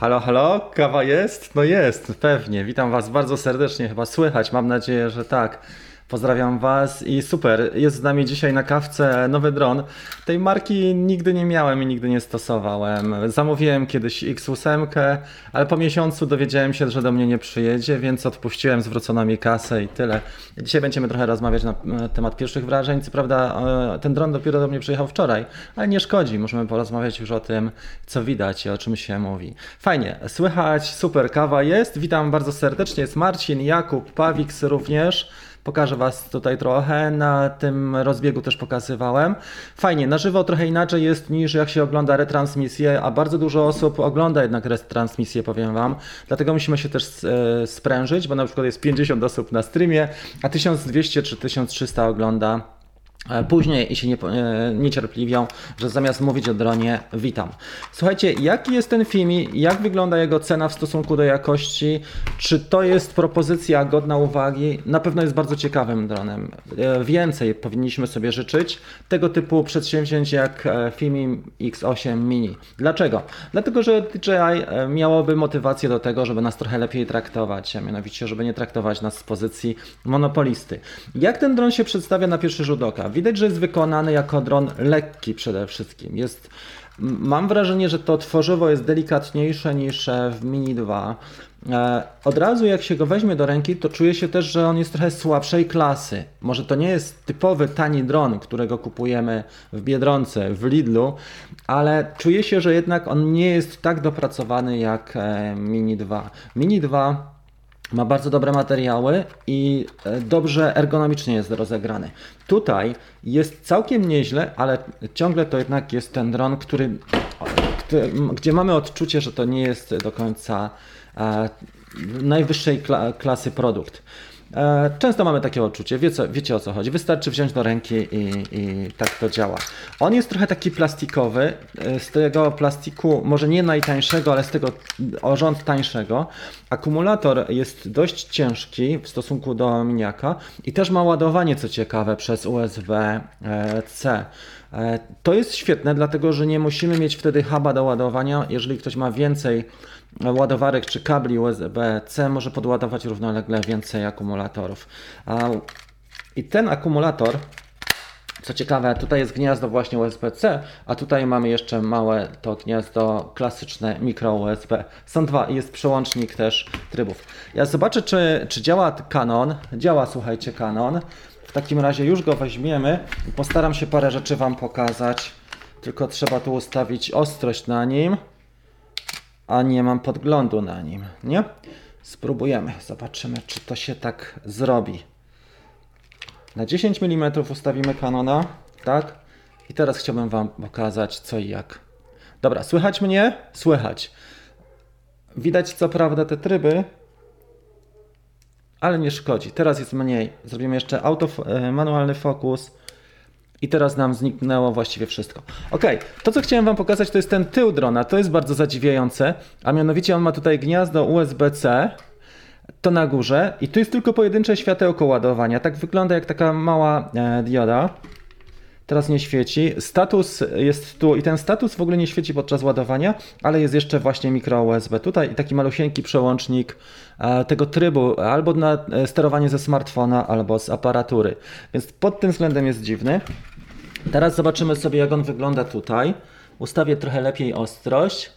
Halo, halo, kawa jest? No jest, pewnie. Witam Was bardzo serdecznie, chyba słychać, mam nadzieję, że tak. Pozdrawiam Was i super, jest z nami dzisiaj na kawce nowy dron. Tej marki nigdy nie miałem i nigdy nie stosowałem. Zamówiłem kiedyś X8, ale po miesiącu dowiedziałem się, że do mnie nie przyjedzie, więc odpuściłem, zwrócono mi kasę i tyle. Dzisiaj będziemy trochę rozmawiać na temat pierwszych wrażeń. Co prawda e, ten dron dopiero do mnie przyjechał wczoraj, ale nie szkodzi, możemy porozmawiać już o tym, co widać i o czym się mówi. Fajnie, słychać, super, kawa jest. Witam bardzo serdecznie, jest Marcin, Jakub, Pawiks również. Pokażę Was tutaj trochę, na tym rozbiegu też pokazywałem. Fajnie, na żywo trochę inaczej jest niż jak się ogląda retransmisję, a bardzo dużo osób ogląda jednak retransmisję, powiem Wam. Dlatego musimy się też e, sprężyć, bo na przykład jest 50 osób na streamie, a 1200 czy 1300 ogląda później i się nie, e, niecierpliwią, że zamiast mówić o dronie, witam. Słuchajcie, jaki jest ten film jak wygląda jego cena w stosunku do jakości? Czy to jest propozycja godna uwagi? Na pewno jest bardzo ciekawym dronem. E, więcej powinniśmy sobie życzyć tego typu przedsięwzięć jak Fimi X8 Mini. Dlaczego? Dlatego, że DJI miałoby motywację do tego, żeby nas trochę lepiej traktować, a mianowicie, żeby nie traktować nas z pozycji monopolisty. Jak ten dron się przedstawia na pierwszy rzut oka? Widać, że jest wykonany jako dron lekki przede wszystkim. Jest, mam wrażenie, że to tworzywo jest delikatniejsze niż e, w Mini 2. E, od razu jak się go weźmie do ręki, to czuje się też, że on jest trochę słabszej klasy. Może to nie jest typowy tani dron, którego kupujemy w Biedronce, w Lidlu, ale czuje się, że jednak on nie jest tak dopracowany jak e, Mini 2. Mini 2 ma bardzo dobre materiały i e, dobrze ergonomicznie jest rozegrany. Tutaj jest całkiem nieźle, ale ciągle to jednak jest ten dron, który, gdzie mamy odczucie, że to nie jest do końca e, najwyższej klasy produkt. E, często mamy takie odczucie, wiecie o co chodzi. Wystarczy wziąć do ręki i, i, tak to działa. On jest trochę taki plastikowy, e, z tego plastiku, może nie najtańszego, ale z tego o tańszego. Akumulator jest dość ciężki w stosunku do miniaka i też ma ładowanie, co ciekawe, przez USB-C. E, to jest świetne, dlatego że nie musimy mieć wtedy huba do ładowania. Jeżeli ktoś ma więcej ładowarek czy kabli USB-C może podładować równolegle więcej akumulatorów. I ten akumulator, co ciekawe, tutaj jest gniazdo właśnie USB-C, a tutaj mamy jeszcze małe to gniazdo klasyczne mikro USB. Są dwa i jest przełącznik też trybów. Ja zobaczę, czy, czy działa Canon. Działa, słuchajcie, Canon. W takim razie już go weźmiemy i postaram się parę rzeczy Wam pokazać. Tylko trzeba tu ustawić ostrość na nim a nie mam podglądu na nim, nie? Spróbujemy, zobaczymy, czy to się tak zrobi. Na 10 mm ustawimy kanona, tak? I teraz chciałbym Wam pokazać co i jak. Dobra, słychać mnie? Słychać. Widać co prawda te tryby, ale nie szkodzi. Teraz jest mniej. Zrobimy jeszcze auto, e, manualny fokus. I teraz nam zniknęło właściwie wszystko. Ok, to co chciałem Wam pokazać to jest ten tył drona. To jest bardzo zadziwiające, a mianowicie on ma tutaj gniazdo USB-C, to na górze i tu jest tylko pojedyncze światełko ładowania. Tak wygląda jak taka mała e, dioda. Teraz nie świeci. Status jest tu i ten status w ogóle nie świeci podczas ładowania, ale jest jeszcze właśnie mikro USB. Tutaj taki malusieńki przełącznik e, tego trybu albo na e, sterowanie ze smartfona, albo z aparatury. Więc pod tym względem jest dziwny. Teraz zobaczymy sobie jak on wygląda tutaj. Ustawię trochę lepiej ostrość.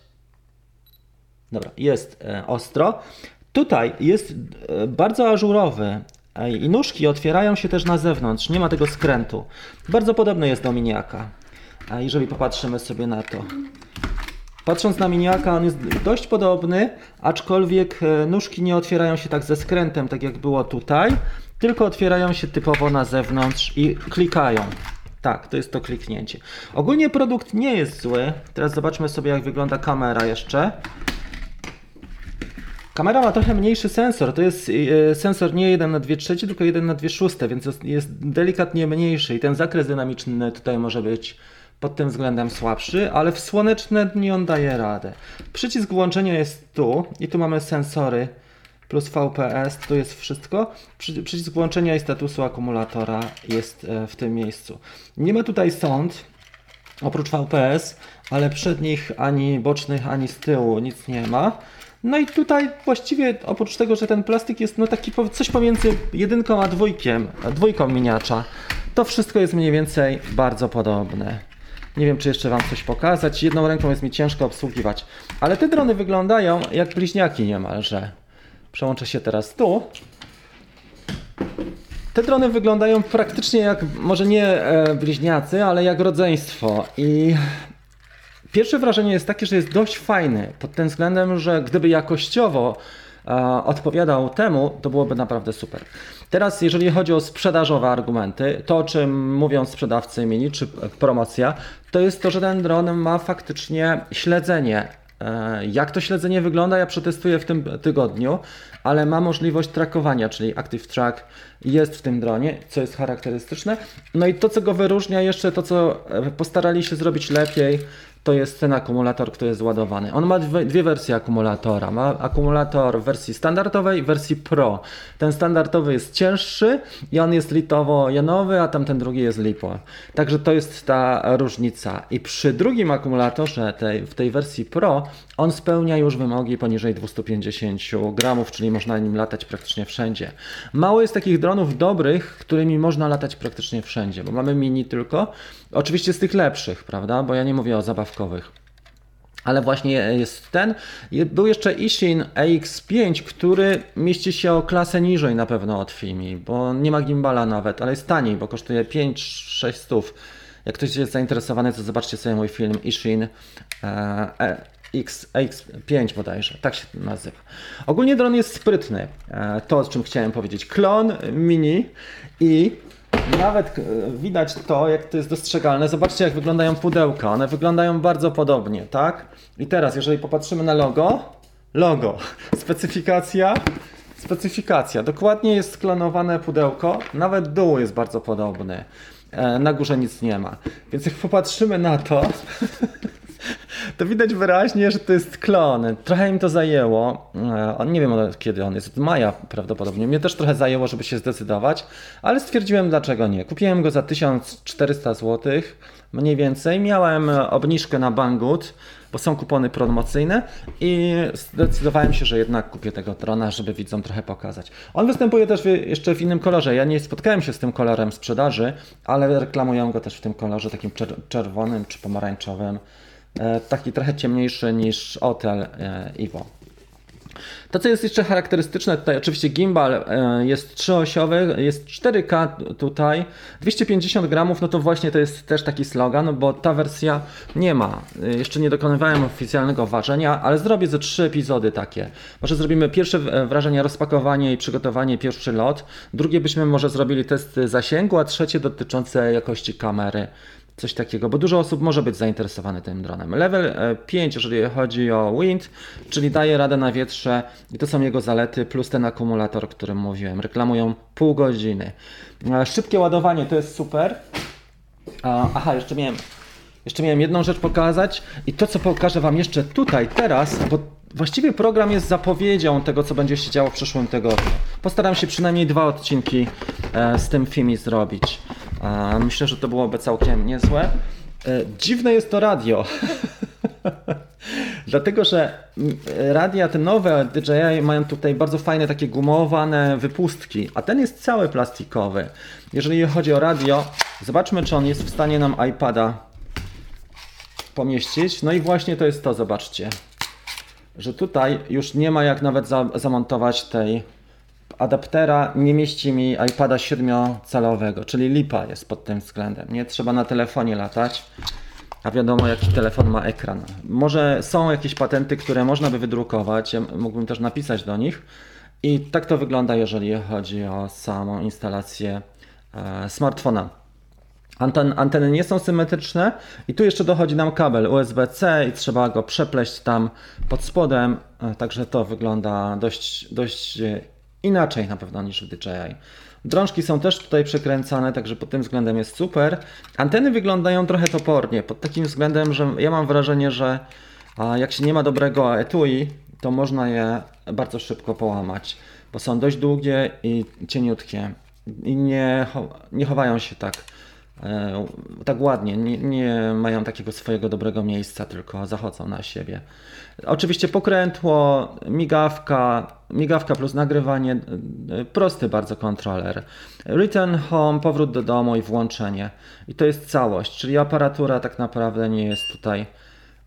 Dobra, jest e, ostro. Tutaj jest bardzo ażurowy. I nóżki otwierają się też na zewnątrz, nie ma tego skrętu. Bardzo podobny jest do miniaka. Jeżeli popatrzymy sobie na to. Patrząc na miniaka, on jest dość podobny, aczkolwiek e, nóżki nie otwierają się tak ze skrętem, tak jak było tutaj, tylko otwierają się typowo na zewnątrz i klikają. Tak, to jest to kliknięcie. Ogólnie produkt nie jest zły. Teraz zobaczmy sobie, jak wygląda kamera jeszcze. Kamera ma trochę mniejszy sensor. To jest e, sensor nie 1 na 2 trzecie, tylko 1 na 2 szóste, więc jest delikatnie mniejszy i ten zakres dynamiczny tutaj może być pod tym względem słabszy, ale w słoneczne dni on daje radę. Przycisk włączenia jest tu i tu mamy sensory plus VPS, tu jest wszystko. Przycisk włączenia i statusu akumulatora jest e, w tym miejscu. Nie ma tutaj sąd, oprócz VPS, ale przednich ani bocznych, ani z tyłu nic nie ma. No i tutaj właściwie oprócz tego, że ten plastik jest no taki coś pomiędzy jedynką a dwójkiem, a dwójką miniacza, to wszystko jest mniej więcej bardzo podobne. Nie wiem, czy jeszcze Wam coś pokazać. Jedną ręką jest mi ciężko obsługiwać. Ale te drony wyglądają jak bliźniaki niemalże. Przełączę się teraz tu. Te drony wyglądają praktycznie jak, może nie e, bliźniacy, ale jak rodzeństwo. I Pierwsze wrażenie jest takie, że jest dość fajny pod tym względem, że gdyby jakościowo e, odpowiadał temu, to byłoby naprawdę super. Teraz, jeżeli chodzi o sprzedażowe argumenty, to o czym mówią sprzedawcy mini czy e, promocja, to jest to, że ten dron ma faktycznie śledzenie. E, Jak to śledzenie wygląda, ja przetestuję w tym tygodniu, ale ma możliwość trakowania, czyli Active Track jest w tym dronie, co jest charakterystyczne. No i to, co go wyróżnia, jeszcze to, co postarali się zrobić lepiej, to jest ten akumulator, który jest ładowany. On ma dwie, dwie wersje akumulatora. Ma akumulator w wersji standardowej i wersji Pro. Ten standardowy jest cięższy i on jest litowo-jonowy, a tamten drugi jest lipo. Także to jest ta różnica. I przy drugim akumulatorze tej, w tej wersji Pro on spełnia już wymogi poniżej 250 gramów, czyli można nim latać praktycznie wszędzie. Mało jest takich dronów dobrych, którymi można latać praktycznie wszędzie, bo mamy mini tylko. Oczywiście z tych lepszych, prawda? Bo ja nie mówię o zabawkowych. Ale właśnie jest ten. Był jeszcze Ishin AX5, który mieści się o klasę niżej na pewno od Fimi, bo nie ma gimbala nawet, ale jest taniej, bo kosztuje 5-6 stów. Jak ktoś jest zainteresowany, to zobaczcie sobie mój film Ishin e, X, X5 bodajże, tak się nazywa. Ogólnie dron jest sprytny, e, to o czym chciałem powiedzieć. Klon mini i nawet e, widać to, jak to jest dostrzegalne. Zobaczcie, jak wyglądają pudełka. One wyglądają bardzo podobnie, tak? I teraz, jeżeli popatrzymy na logo, logo, specyfikacja, specyfikacja. Dokładnie jest sklonowane pudełko, nawet dół jest bardzo podobny. E, Na górze nic nie ma. Więc jak popatrzymy na to, to widać wyraźnie, że to jest klon. Trochę im to zajęło. E, nie wiem kiedy on jest, od maja prawdopodobnie. Mnie też trochę zajęło, żeby się zdecydować, ale stwierdziłem dlaczego nie. Kupiłem go za 1400 zł, mniej więcej. Miałem e, obniżkę na Banggood, bo są kupony promocyjne i zdecydowałem się, że jednak kupię tego drona, żeby widzom trochę pokazać. On występuje też w, jeszcze w innym kolorze. Ja nie spotkałem się z tym kolorem sprzedaży, ale reklamują go też w tym kolorze takim czer- czerwonym czy pomarańczowym. E, taki trochę ciemniejszy niż Otel e, Evo. To, co jest jeszcze charakterystyczne, tutaj oczywiście gimbal e, jest trzyosiowy, jest 4K tutaj, 250 gramów, no to właśnie to jest też taki slogan, bo ta wersja nie ma. Jeszcze nie dokonywałem oficjalnego ważenia, ale zrobię ze trzy epizody takie. Może zrobimy pierwsze wrażenie, rozpakowanie i przygotowanie, pierwszy lot. Drugie byśmy może zrobili test zasięgu, a trzecie dotyczące jakości kamery. Coś takiego, bo dużo osób może być zainteresowane tym dronem. Level e, 5, jeżeli chodzi o wind, czyli daje radę na wietrze i to są jego zalety, plus ten akumulator, o którym mówiłem. Reklamują pół godziny. E, Szybkie ładowanie to jest super. Aha, jeszcze miałem, jeszcze miałem jedną rzecz pokazać i to, co pokażę Wam jeszcze tutaj, teraz, bo właściwie program jest zapowiedzią tego, co będzie się działo w przyszłym tygodniu. Postaram się przynajmniej dwa odcinki e, z tym Fimi zrobić. Myślę, że to byłoby całkiem niezłe. E, dziwne jest to radio. Dlatego, że radia te nowe DJI mają tutaj bardzo fajne takie gumowane wypustki, a ten jest cały plastikowy. Jeżeli chodzi o radio, zobaczmy czy on jest w stanie nam iPada pomieścić. No i właśnie to jest to, zobaczcie. Że tutaj już nie ma jak nawet za, zamontować tej adaptera, nie mieści mi iPada 7-calowego, czyli lipa jest pod tym względem. Nie trzeba na telefonie latać. A wiadomo, jaki telefon ma ekran. Może są jakieś patenty, które można by wydrukować, ja mógłbym też napisać do nich. I tak to wygląda, jeżeli chodzi o samą instalację e, smartfona. Anten, anteny nie są symetryczne i tu jeszcze dochodzi nam kabel USB-C i trzeba go przepleść tam pod spodem, e, także to wygląda dość, dość inaczej na pewno niż w DJI. Drążki są też tutaj przekręcane, także pod tym względem jest super. Anteny wyglądają trochę topornie, pod takim względem, że ja mam wrażenie, że jak się nie ma dobrego etui, to można je bardzo szybko połamać, bo są dość długie i cieniutkie i nie, nie chowają się tak e, tak ładnie, nie, nie mają takiego swojego dobrego miejsca, tylko zachodzą na siebie. Oczywiście pokrętło, migawka, migawka plus nagrywanie, e, prosty bardzo kontroler. Return home, powrót do domu i włączenie. I to jest całość, czyli aparatura tak naprawdę nie jest tutaj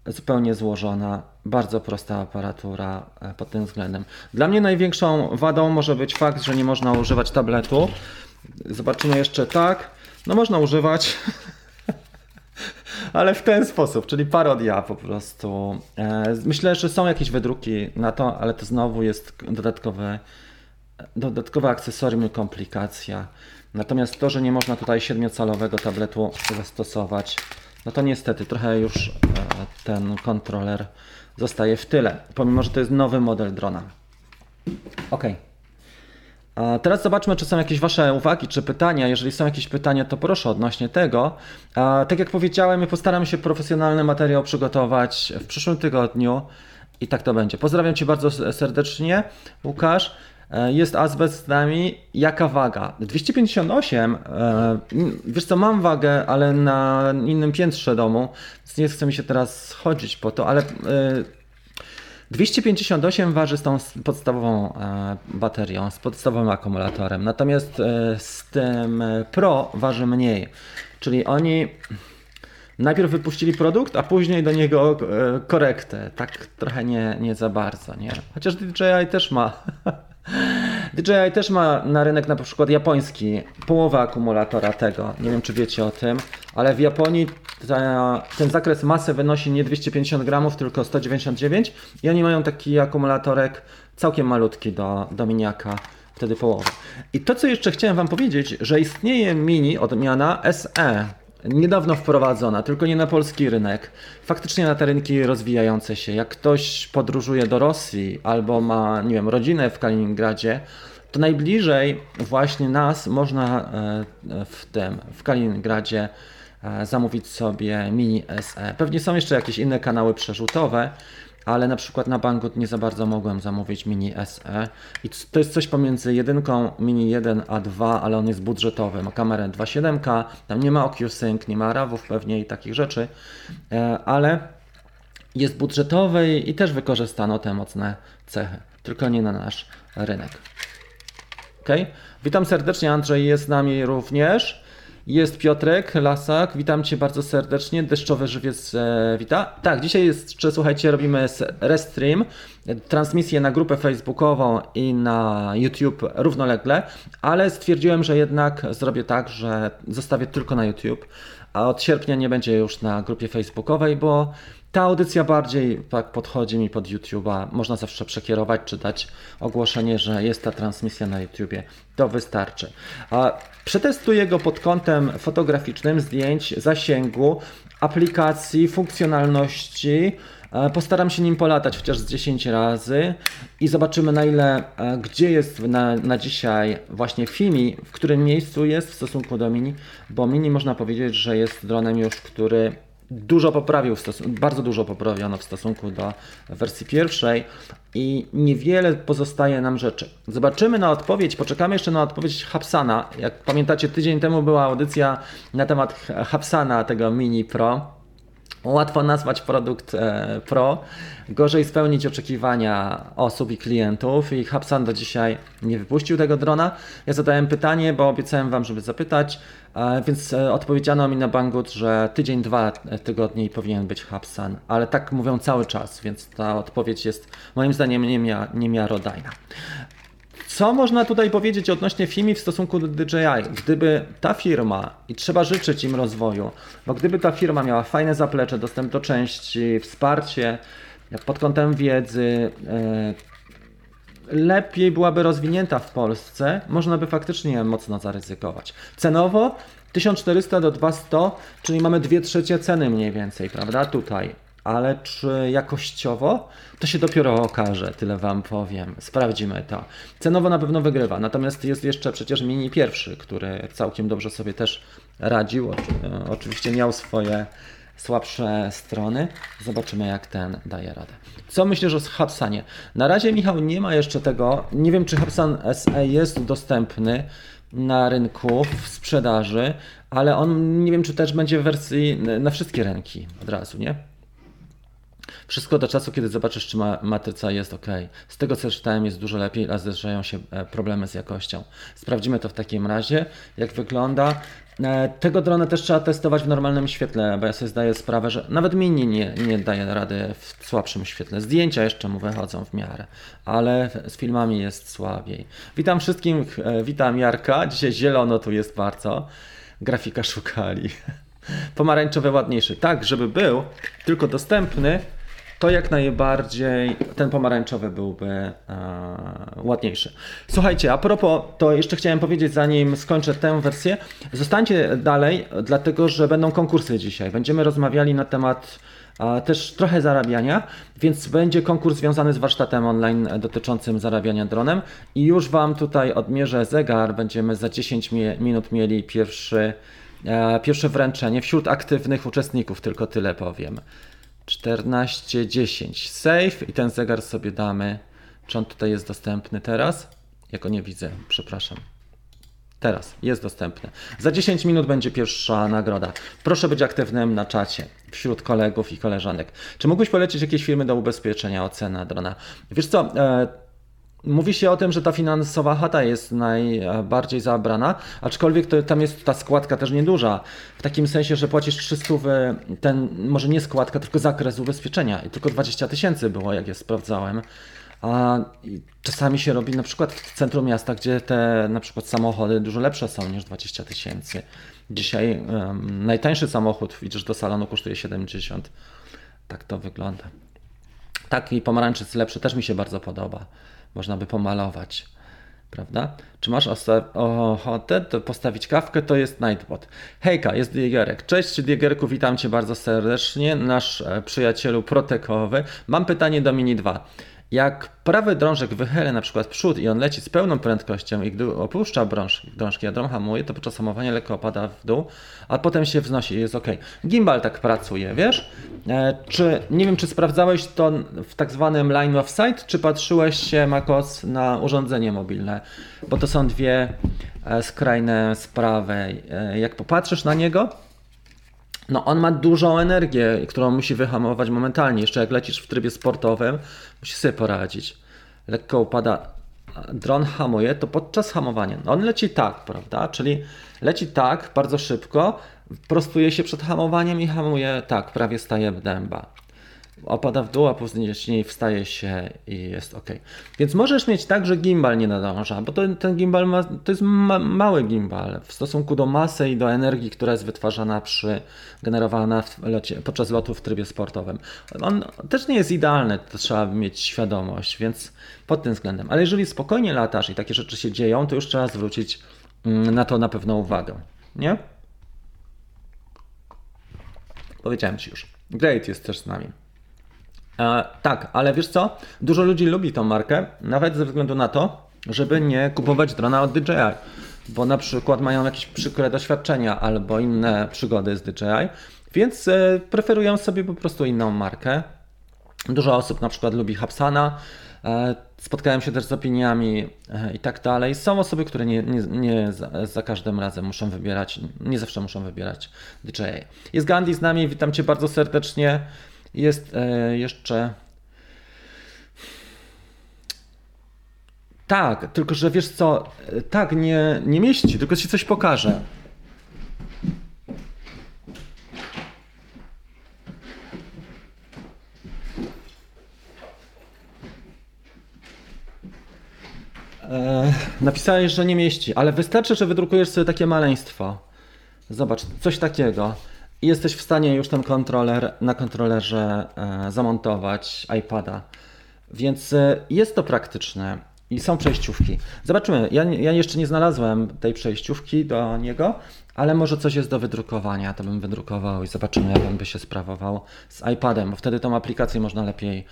zupełnie złożona, bardzo prosta aparatura e, pod tym względem. Dla mnie największą wadą może być fakt, że nie można używać tabletu. Zobaczymy jeszcze tak. No można używać, ale w ten sposób, czyli parodia po prostu. E, myślę, że są jakieś wydruki na to, ale to znowu jest dodatkowe, dodatkowe akcesorium i komplikacja. Natomiast to, że nie można tutaj siedmiocalowego tabletu zastosować, no to niestety trochę już e, ten kontroler zostaje w tyle, pomimo że to jest nowy model drona. Ok. A teraz zobaczmy, czy są jakieś Wasze uwagi czy pytania. Jeżeli są jakieś pytania, to proszę odnośnie tego. A tak jak powiedziałem, postaram się profesjonalny materiał przygotować w przyszłym tygodniu i tak to będzie. Pozdrawiam Cię bardzo serdecznie, Łukasz. E, jest azbest z nami. Jaka waga? 258. E, wiesz co, mam wagę, ale na innym piętrze domu, więc nie chce mi się teraz chodzić po to, ale 258 e, waży z tą podstawową baterią, z podstawowym akumulatorem. Natomiast z tym Pro waży mniej. Czyli oni najpierw wypuścili produkt, a później do niego korektę. Tak trochę nie, nie za bardzo, nie? Chociaż DJI też ma DJI też ma na rynek na przykład japoński połowę akumulatora tego. Nie wiem, czy wiecie o tym, ale w Japonii ta, ten zakres masy wynosi nie 250 gramów, tylko 199 i oni mają taki akumulatorek całkiem malutki do, do miniaka, wtedy połowę. I to, co jeszcze chciałem Wam powiedzieć, że istnieje mini odmiana SE niedawno wprowadzona, tylko nie na polski rynek. Faktycznie na te rynki rozwijające się. Jak ktoś podróżuje do Rosji albo ma, nie wiem, rodzinę w Kaliningradzie, to najbliżej właśnie nas można e, w tym, w Kaliningradzie e, zamówić sobie mini SE. Pewnie są jeszcze jakieś inne kanały przerzutowe, ale na przykład na Banggood nie za bardzo mogłem zamówić Mini SE i to jest coś pomiędzy jedynką Mini 1 a 2, ale on jest budżetowy, ma kamerę 2.7K, tam nie ma OcuSync, nie ma rawów pewnie i takich rzeczy, e, ale jest budżetowy i też wykorzystano te mocne cechy, tylko nie na nasz rynek. Ok, witam serdecznie, Andrzej jest z nami również. Jest Piotrek Lasak, witam Cię bardzo serdecznie. Deszczowy żywiec e, wita. Tak, dzisiaj jest, czy słuchajcie, robimy restream, transmisję na grupę facebookową i na YouTube równolegle, ale stwierdziłem, że jednak zrobię tak, że zostawię tylko na YouTube, a od sierpnia nie będzie już na grupie facebookowej, bo ta audycja bardziej tak podchodzi mi pod YouTube'a. Można zawsze przekierować czy dać ogłoszenie, że jest ta transmisja na YouTubie. To wystarczy. A przetestuję go pod kątem fotograficznym, zdjęć, zasięgu, aplikacji, funkcjonalności. E, postaram się nim polatać chociaż z 10 razy i zobaczymy na ile, e, gdzie jest na, na dzisiaj właśnie Fimi, w którym miejscu jest w stosunku do Mini, bo Mini można powiedzieć, że jest dronem już, który dużo poprawił, bardzo dużo poprawiono w stosunku do wersji pierwszej i niewiele pozostaje nam rzeczy. Zobaczymy na odpowiedź, poczekamy jeszcze na odpowiedź Hapsana. Jak pamiętacie, tydzień temu była audycja na temat Hapsana, tego Mini Pro. Łatwo nazwać produkt e, Pro, gorzej spełnić oczekiwania osób i klientów i Hapsan do dzisiaj nie wypuścił tego drona. Ja zadałem pytanie, bo obiecałem Wam, żeby zapytać, więc e, odpowiedziano mi na Banggood, że tydzień, dwa tygodnie powinien być Hapsan, ale tak mówią cały czas, więc ta odpowiedź jest moim zdaniem niemiarodajna. Co można tutaj powiedzieć odnośnie FIMI w stosunku do DJI? Gdyby ta firma, i trzeba życzyć im rozwoju, bo gdyby ta firma miała fajne zaplecze, dostęp do części, wsparcie pod kątem wiedzy, e, lepiej byłaby rozwinięta w Polsce, można by faktycznie mocno zaryzykować. Cenowo 1400 do 200, czyli mamy 2 trzecie ceny mniej więcej, prawda? Tutaj ale czy jakościowo? To się dopiero okaże, tyle Wam powiem. Sprawdzimy to. Cenowo na pewno wygrywa, natomiast jest jeszcze przecież Mini pierwszy, który całkiem dobrze sobie też radził. E, oczywiście miał swoje słabsze strony. Zobaczymy, jak ten daje radę. Co myślisz o Hubsanie? Na razie, Michał, nie ma jeszcze tego. Nie wiem, czy Hubsan SE jest dostępny. na rynku w sprzedaży, ale on nie wiem, czy też będzie w wersji na wszystkie rynki od razu, nie? Wszystko do czasu, kiedy zobaczysz, czy ma, matryca jest ok. Z tego co czytałem, jest dużo lepiej, a zdarzają się e, problemy z jakością. Sprawdzimy to w takim razie, jak wygląda. E, tego drona też trzeba testować w normalnym świetle, bo ja sobie zdaję sprawę, że nawet mini nie, nie daje rady w słabszym świetle. Zdjęcia jeszcze mu wychodzą w miarę, ale z filmami jest słabiej. Witam wszystkim, e, witam Jarka. Dzisiaj zielono tu jest bardzo. Grafika szukali. Pomarańczowy ładniejszy. Tak, żeby był, tylko dostępny to jak najbardziej ten pomarańczowy byłby e, ładniejszy. Słuchajcie, a propos, to jeszcze chciałem powiedzieć, zanim skończę tę wersję, zostańcie dalej, dlatego że będą konkursy dzisiaj. Będziemy rozmawiali na temat też trochę zarabiania, więc będzie konkurs związany z warsztatem online dotyczącym zarabiania dronem i już Wam tutaj odmierzę zegar, będziemy za 10 minut mieli pierwszy, pierwsze wręczenie wśród aktywnych uczestników, tylko tyle powiem. 14, 10. Save i ten zegar sobie damy. Czy on tutaj jest dostępny teraz? Ja go nie widzę, przepraszam. Teraz jest dostępny. Za 10 minut będzie pierwsza nagroda. Proszę być aktywnym na czacie wśród kolegów i koleżanek. Czy mógłbyś polecić jakieś firmy do ubezpieczenia ocena drona? Wiesz co, e, Mówi się o tym, że ta finansowa chata jest najbardziej zabrana, aczkolwiek to, tam jest ta składka też nieduża. W takim sensie, że płacisz 300, ten, może nie składka, tylko zakres ubezpieczenia i tylko 20 tysięcy było, jak je sprawdzałem. A czasami się robi na przykład w centrum miasta, gdzie te na przykład samochody dużo lepsze są niż 20 tysięcy. Dzisiaj um, najtańszy samochód, widzisz, do salonu kosztuje 70. Tak to wygląda. Taki pomarańczyc lepszy też mi się bardzo podoba można by pomalować. Prawda? Czy masz ochotę postawić kawkę? To jest Nightbot. Hejka, jest Diegerek. Cześć Diegerku, witam Cię bardzo serdecznie, nasz e, przyjacielu protekowy. Mam pytanie do Mini 2. Jak prawy drążek wychylę na przykład przód i on leci z pełną prędkością i gdy opuszcza drążki, drążki a dron hamuje, to podczas hamowania lekko opada w dół, a potem się wznosi i jest ok. Gimbal tak pracuje, wiesz? E, czy, nie wiem, czy sprawdzałeś to w tak zwanym line of sight, czy patrzyłeś się, Makos, na urządzenie mobilne? Bo to są dwie e, skrajne sprawy. E, jak popatrzysz na niego, no on ma dużą energię, którą musi wyhamować momentalnie. Jeszcze jak lecisz w trybie sportowym, musi sobie poradzić. Lekko upada, dron hamuje, to podczas hamowania, no on leci tak, prawda? Czyli leci tak, bardzo szybko, prostuje się przed hamowaniem i hamuje tak, prawie staje w dęba opada w dół, a później wstaje się i jest ok. Więc możesz mieć tak, że gimbal nie nadąża, bo to, ten gimbal ma, to jest ma, mały gimbal w stosunku do masy i do energii, która jest wytwarzana przy, generowana locie, podczas lotu w trybie sportowym. On też nie jest idealny, to trzeba mieć świadomość, więc pod tym względem. Ale jeżeli spokojnie latasz i takie rzeczy się dzieją, to już trzeba zwrócić mm, na to na pewno uwagę. Nie? Powiedziałem Ci już. Great jest też z nami. E, tak, ale wiesz co? Dużo ludzi lubi tą markę, nawet ze względu na to, żeby nie kupować drona od DJI, bo na przykład mają jakieś przykre doświadczenia albo inne przygody z DJI, więc e, preferują sobie po prostu inną markę. Dużo osób na przykład lubi Hapsana, e, spotkałem się też z opiniami e, i tak dalej. Są osoby, które nie, nie, nie za, za, każdym razem muszą wybierać, nie zawsze muszą wybierać DJI. Jest Gandhi z nami, witam Cię bardzo serdecznie. Jest e, jeszcze. Tak, tylko że wiesz co, e, tak, nie, nie mieści, tylko ci coś pokażę. E, napisałeś, że nie mieści, ale wystarczy, że wydrukujesz sobie takie maleństwo. Zobacz, coś takiego i jesteś w stanie już ten kontroler na kontrolerze e, zamontować iPada. Więc e, jest to praktyczne i są przejściówki. Zobaczymy. Ja, ja jeszcze nie znalazłem tej przejściówki do niego, ale może coś jest do wydrukowania. To bym wydrukował i zobaczymy, jak on by się sprawował z iPadem, bo wtedy tą aplikację można lepiej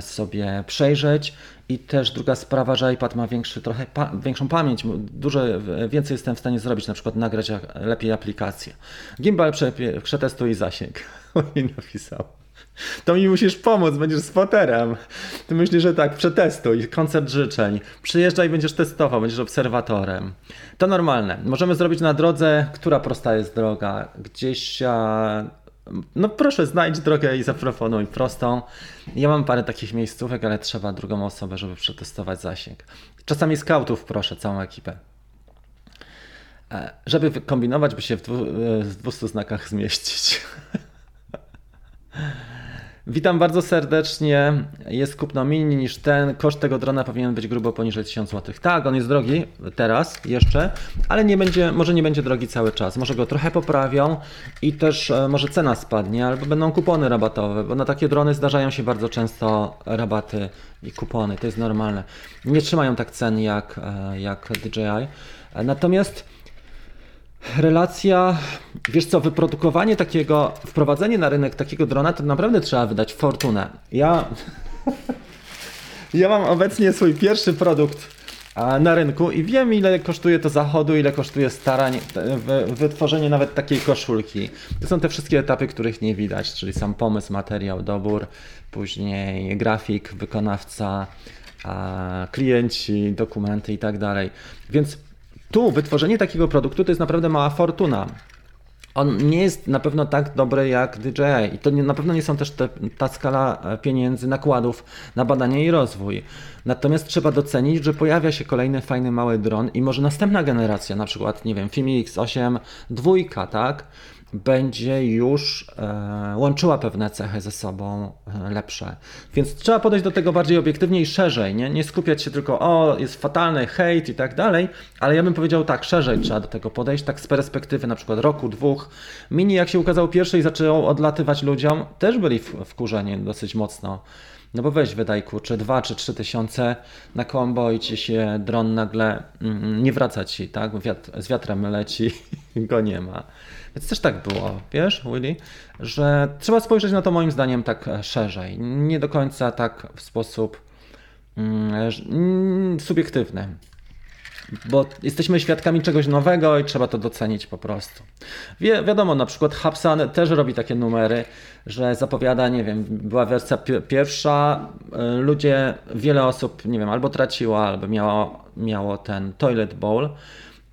sobie przejrzeć. I też druga sprawa, że iPad ma większy, trochę pa większą pamięć, dużo więcej jestem w stanie zrobić, na przykład nagrać lepiej aplikację. Gimbal przetestuj zasięg, mi napisał. To mi musisz pomóc, będziesz spoterem. Ty myślisz, że tak, przetestuj, koncert życzeń. Przyjeżdżaj, będziesz testował, będziesz obserwatorem. To normalne. Możemy zrobić na drodze, która prosta jest droga. Gdzieś no proszę, znajdź drogę i zaproponuj prostą. Ja mam parę takich miejscówek, ale trzeba drugą osobę, żeby przetestować zasięg. Czasami skautów proszę, całą ekipę. E, żeby kombinować, by się w, dwu, e, w 200 znakach zmieścić. Witam bardzo serdecznie. Jest kupno mini niż ten. Koszt tego drona powinien być grubo poniżej 1000 zł. Tak, on jest drogi teraz jeszcze, ale nie będzie, może nie będzie drogi cały czas. Może go trochę poprawią i też e, może cena spadnie, albo będą kupony rabatowe, bo na takie drony zdarzają się bardzo często rabaty i kupony. To jest normalne. Nie trzymają tak cen jak, e, jak DJI. Natomiast Relacja, wiesz co, wyprodukowanie takiego, wprowadzenie na rynek takiego drona, to naprawdę trzeba wydać fortunę. Ja, ja mam obecnie swój pierwszy produkt na rynku i wiem ile kosztuje to zachodu, ile kosztuje starań, wytworzenie nawet takiej koszulki. To są te wszystkie etapy, których nie widać, czyli sam pomysł, materiał, dobór, później grafik, wykonawca, klienci, dokumenty i tak dalej. Więc tu wytworzenie takiego produktu to jest naprawdę mała fortuna. On nie jest na pewno tak dobry jak DJI i to nie, na pewno nie są też te, ta skala e, pieniędzy, nakładów na badanie i rozwój. Natomiast trzeba docenić, że pojawia się kolejny fajny mały dron i może następna generacja, na przykład, nie wiem, Fimi X8 dwójka, tak? Będzie już e, łączyła pewne cechy ze sobą e, lepsze. Więc trzeba podejść do tego bardziej obiektywnie i szerzej, nie, nie skupiać się tylko o, jest fatalny hejt i tak dalej, ale ja bym powiedział tak, szerzej trzeba do tego podejść, tak z perspektywy na przykład roku, dwóch. Mini jak się ukazało pierwszy i zaczęło odlatywać ludziom, też byli wkurzeni dosyć mocno. No bo weź wydaj kurczę 2 czy 3 tysiące na kombo i ci się dron nagle mm, nie wraca ci, tak? Z wiatrem leci go nie ma. Więc też tak było, wiesz, Willy, że trzeba spojrzeć na to moim zdaniem tak e, szerzej. Nie do końca tak w sposób mm, mm, subiektywny. Bo jesteśmy świadkami czegoś nowego i trzeba to docenić po prostu. Wi wiadomo, na przykład Hubsan też robi takie numery, że zapowiada, nie wiem, była wersja pierwsza, e, ludzie, wiele osób, nie wiem, albo traciło, albo miało, miało ten toilet bowl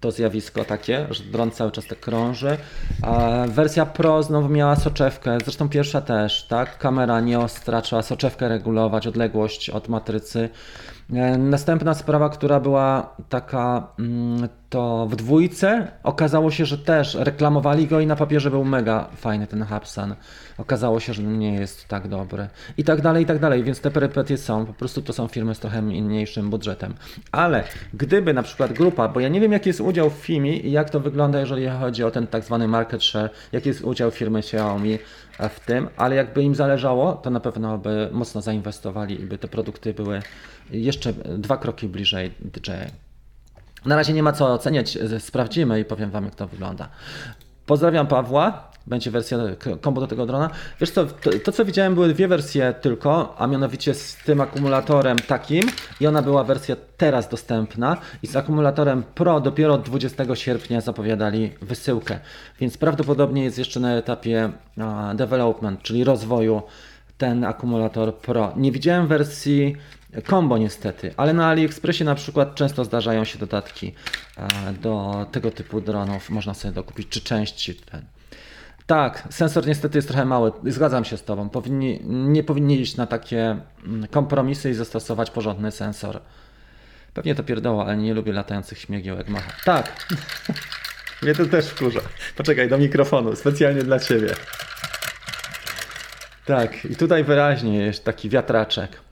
to zjawisko takie, że dron cały czas tak krąży. A wersja Pro znowu miała soczewkę, zresztą pierwsza też, tak? Kamera nieostra, trzeba soczewkę regulować, odległość od matrycy. E, następna sprawa, która była taka, mm, to w dwójce okazało się, że też reklamowali go i na papierze był mega fajny ten Hubsan. Okazało się, że nie jest tak dobry. I tak dalej, i tak dalej, więc te perypetie są, po prostu to są firmy z trochę mniejszym budżetem. Ale gdyby na przykład grupa, bo ja nie wiem jaki jest udział w FIMI i jak to wygląda, jeżeli chodzi o ten tak zwany market share, jaki jest udział firmy Xiaomi w tym, ale jakby im zależało, to na pewno by mocno zainwestowali i by te produkty były jeszcze dwa kroki bliżej DJI. Na razie nie ma co oceniać, sprawdzimy i powiem Wam, jak to wygląda. Pozdrawiam Pawła, będzie wersja kombo do tego drona. Wiesz co, to, to, co widziałem były dwie wersje tylko, a mianowicie z tym akumulatorem takim i ona była wersja teraz dostępna i z akumulatorem Pro dopiero od 20 sierpnia zapowiadali wysyłkę, więc prawdopodobnie jest jeszcze na etapie uh, development, czyli rozwoju ten akumulator Pro. Nie widziałem wersji Combo niestety, ale na AliExpressie na przykład często zdarzają się dodatki e, do tego typu dronów, można sobie dokupić, czy części. Tak, sensor niestety jest trochę mały, zgadzam się z Tobą. Powinni, nie powinni iść na takie mm, kompromisy i zastosować porządny sensor. Pewnie to pierdoła, ale nie lubię latających śmigiełek macha. Tak, mnie to też wkurza. Poczekaj, do mikrofonu, specjalnie dla Ciebie. Tak, i tutaj wyraźnie jest taki wiatraczek.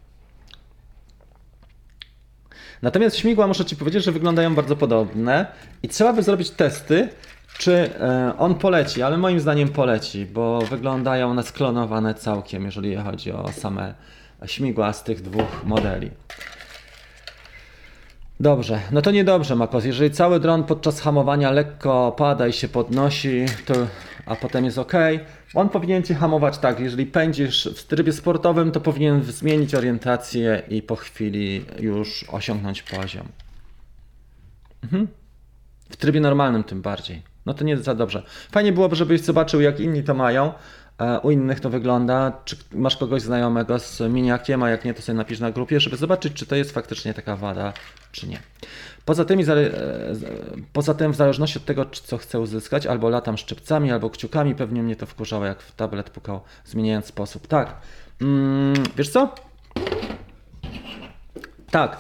Natomiast śmigła muszę Ci powiedzieć, że wyglądają bardzo podobne i trzeba by zrobić testy, czy e, on poleci, ale moim zdaniem poleci, bo wyglądają one sklonowane całkiem, jeżeli chodzi o same śmigła z tych dwóch modeli. Dobrze, no to niedobrze, Makos. Jeżeli cały dron podczas hamowania lekko pada i się podnosi, to, a potem jest ok, on powinien cię hamować tak. Jeżeli pędzisz w trybie sportowym, to powinien zmienić orientację i po chwili już osiągnąć poziom. Mhm. W trybie normalnym tym bardziej. No to nie za dobrze. Fajnie byłoby, żebyś zobaczył, jak inni to mają, U innych to wygląda, czy masz kogoś znajomego z miniakiem, a jak nie, to sobie napisz na grupie, żeby zobaczyć, czy to jest faktycznie taka wada, czy nie. Poza tym, e, z- poza tym w zależności od tego, co chcę uzyskać, albo latam szczypcami, albo kciukami, pewnie mnie to wkurzało, jak w tablet pukał, zmieniając sposób. Tak, mm, wiesz co? Tak,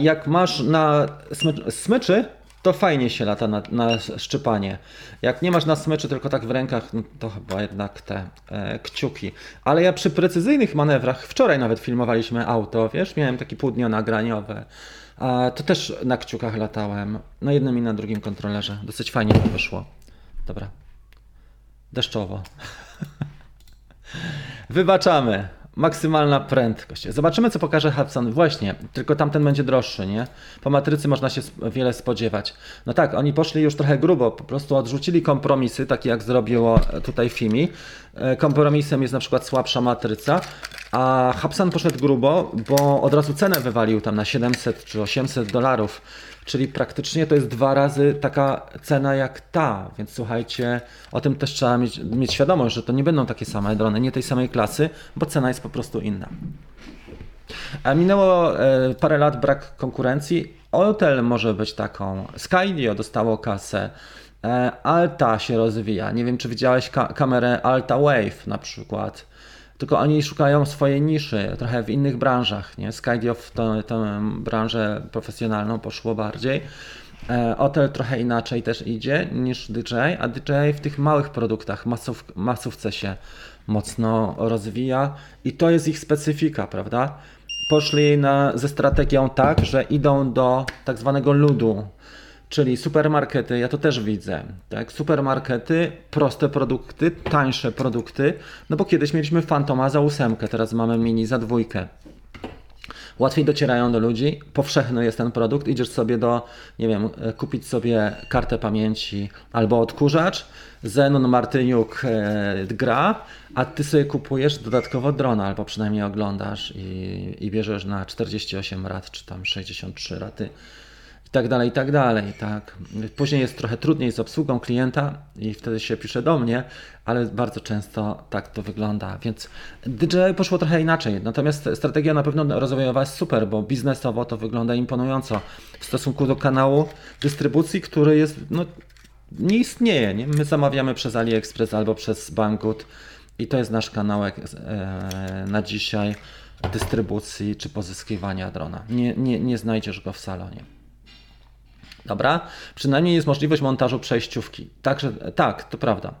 jak masz na smy- smyczy, to fajnie się lata na, na szczypanie. Jak nie masz na smyczy, tylko tak w rękach, no to chyba jednak te e, kciuki. Ale ja przy precyzyjnych manewrach, wczoraj nawet filmowaliśmy auto, wiesz, miałem takie pół dnia nagraniowe. To też na kciukach latałem, na jednym i na drugim kontrolerze. Dosyć fajnie to wyszło. Dobra. Deszczowo. Wybaczamy. Maksymalna prędkość. Zobaczymy, co pokaże Hudson. Właśnie, tylko tamten będzie droższy, nie? Po matrycy można się wiele spodziewać. No tak, oni poszli już trochę grubo, po prostu odrzucili kompromisy, takie jak zrobiło tutaj Fimi. E, Kompromisem jest na przykład słabsza matryca, a Hudson poszedł grubo, bo od razu cenę wywalił tam na 700 czy 800 dolarów. Czyli praktycznie to jest dwa razy taka cena jak ta, więc słuchajcie, o tym też trzeba mieć, mieć świadomość, że to nie będą takie same drony, nie tej samej klasy, bo cena jest po prostu inna. A minęło e, parę lat brak konkurencji. Otel może być taką. Skydio dostało kasę. E, Alta się rozwija. Nie wiem, czy widziałeś ka- kamerę Alta Wave na przykład. Tylko oni szukają swojej niszy, trochę w innych branżach. Nie? Skydio w tę, branżę profesjonalną poszło bardziej. E, Otel trochę inaczej też idzie niż DJ, a DJ w tych małych produktach, masów, masówce się mocno rozwija i to jest ich specyfika, prawda? Poszli na, ze strategią tak, że idą do tak zwanego ludu, czyli supermarkety, ja to też widzę, tak? Supermarkety, proste produkty, tańsze produkty, no bo kiedyś mieliśmy Fantoma za ósemkę, teraz mamy Mini za dwójkę. Łatwiej docierają do ludzi, powszechny jest ten produkt, idziesz sobie do, nie wiem, e, kupić sobie kartę pamięci albo odkurzacz, Zenon Martyniuk e, gra, a ty sobie kupujesz dodatkowo drona, albo przynajmniej oglądasz i, i bierzesz na 48 rat, czy tam 63 raty tak dalej, i tak dalej, tak. Później jest trochę trudniej z obsługą klienta i wtedy się pisze do mnie, ale bardzo często tak to wygląda, więc DJI poszło trochę inaczej, natomiast strategia na pewno rozwojowa jest super, bo biznesowo to wygląda imponująco w stosunku do kanału dystrybucji, który jest, no, nie istnieje, nie? My zamawiamy przez AliExpress albo przez Banggood i to jest nasz kanałek e, na dzisiaj dystrybucji czy pozyskiwania drona. Nie, nie, nie znajdziesz go w salonie. Dobra, przynajmniej jest możliwość montażu przejściówki. Także tak, to prawda.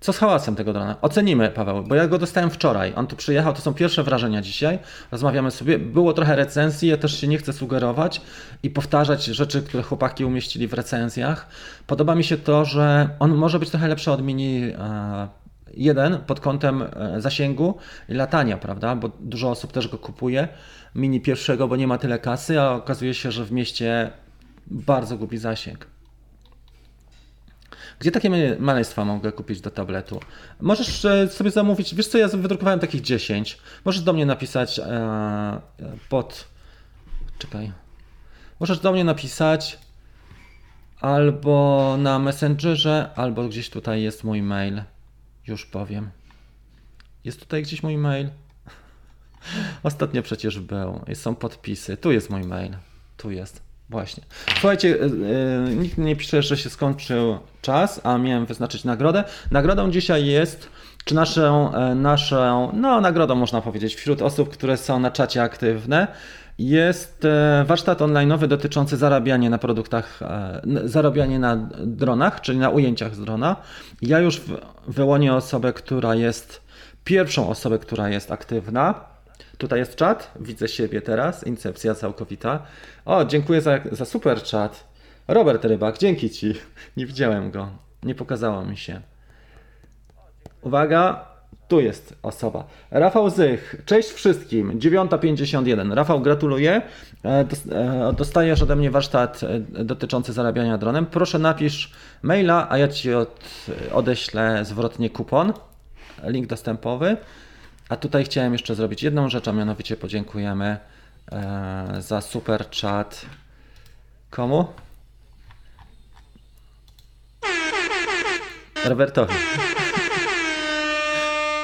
Co z hałasem tego drona? Ocenimy, Paweł, bo ja go dostałem wczoraj. On tu przyjechał, to są pierwsze wrażenia dzisiaj. Rozmawiamy sobie. Było trochę recenzji, ja też się nie chcę sugerować i powtarzać rzeczy, które chłopaki umieścili w recenzjach. Podoba mi się to, że on może być trochę lepszy od Mini e, 1 pod kątem e, zasięgu i latania, prawda? Bo dużo osób też go kupuje. Mini pierwszego, bo nie ma tyle kasy, a okazuje się, że w mieście bardzo gubi zasięg. Gdzie takie male- maleństwa mogę kupić do tabletu? Możesz e, sobie zamówić, wiesz co, ja wydrukowałem takich 10. Możesz do mnie napisać e, pod... Czekaj. Możesz do mnie napisać albo na Messengerze, albo gdzieś tutaj jest mój mail. Już powiem. Jest tutaj gdzieś mój mail? Ostatnio przecież był. Są podpisy. Tu jest mój mail. Tu jest. Właśnie. Słuchajcie, yy, nikt nie pisze, że się skończył czas, a miałem wyznaczyć nagrodę. Nagrodą dzisiaj jest, czy naszą, e, naszą, no nagrodą można powiedzieć, wśród osób, które są na czacie aktywne, jest e, warsztat online'owy dotyczący zarabiania na produktach, e, zarabianie na dronach, czyli na ujęciach z drona. Ja już wyłonię osobę, która jest, pierwszą osobę, która jest aktywna. Tutaj jest czat, widzę siebie teraz, incepcja całkowita. O, dziękuję za, za super czat. Robert Rybak, dzięki Ci. Nie widziałem go, nie pokazało mi się. Uwaga, tu jest osoba. Rafał Zych, cześć wszystkim. 9.51. Rafał, gratuluję. E, e, Dostajesz ode mnie warsztat e, dotyczący zarabiania dronem. Proszę napisz maila, a ja Ci od, odeślę zwrotnie kupon. Link dostępowy. A tutaj chciałem jeszcze zrobić jedną rzecz, a mianowicie podziękujemy e, za super chat. Komu? Robertowi.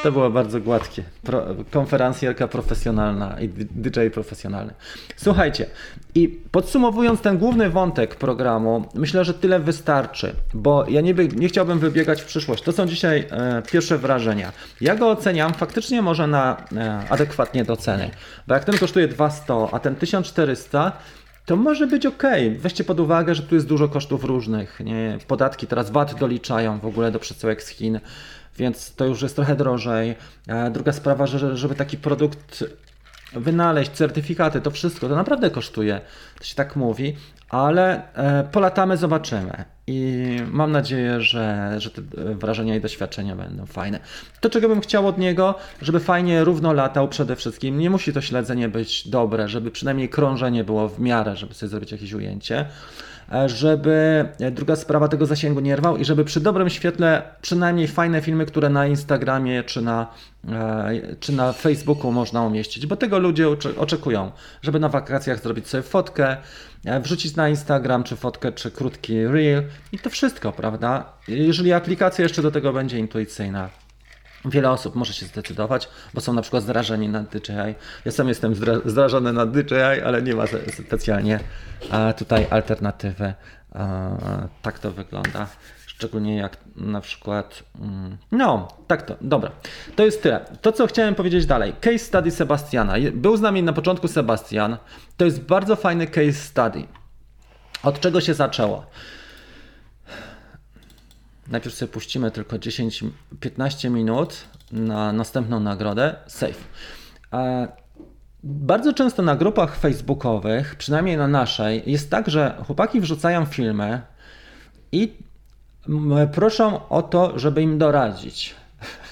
To było bardzo gładkie. Pro, konferencjerka profesjonalna i DJ profesjonalny. Słuchajcie, i podsumowując ten główny wątek programu, myślę, że tyle wystarczy, bo ja nie, nie chciałbym wybiegać w przyszłość. To są dzisiaj e, pierwsze wrażenia. Ja go oceniam faktycznie może na e, adekwatnie do ceny, bo jak ten kosztuje 200, a ten 1400, to może być ok. Weźcie pod uwagę, że tu jest dużo kosztów różnych. Nie? Podatki teraz VAT doliczają w ogóle do przesyłek z Chin, więc to już jest trochę drożej. A druga sprawa, że żeby taki produkt wynaleźć, certyfikaty, to wszystko, to naprawdę kosztuje, to się tak mówi, ale e, polatamy, zobaczymy. I mam nadzieję, że, że te wrażenia i doświadczenia będą fajne. To, czego bym chciał od niego, żeby fajnie równo latał przede wszystkim. Nie musi to śledzenie być dobre, żeby przynajmniej krążenie było w miarę, żeby sobie zrobić jakieś ujęcie. E, żeby e, druga sprawa tego zasięgu nie rwał i żeby przy dobrym świetle przynajmniej fajne filmy, które na Instagramie czy na, e, czy na Facebooku można umieścić, bo tego ludzie oczekują, żeby na wakacjach zrobić sobie fotkę, wrzucić na Instagram, czy fotkę, czy krótki reel i to wszystko, prawda? Jeżeli aplikacja jeszcze do tego będzie intuicyjna. Wiele osób może się zdecydować, bo są na przykład zrażeni na DJI. Ja sam jestem zrażony na DJI, ale nie ma specjalnie tutaj alternatywy. Tak to wygląda. Szczególnie jak na przykład. Mm, no, tak to, dobra. To jest tyle. To, co chciałem powiedzieć dalej. Case study Sebastiana. Był z nami na początku Sebastian. To jest bardzo fajny case study. Od czego się zaczęło? Najpierw sobie puścimy tylko 10-15 minut na następną nagrodę. Safe. Bardzo często na grupach facebookowych, przynajmniej na naszej, jest tak, że chłopaki wrzucają filmy i proszą o to, żeby im doradzić.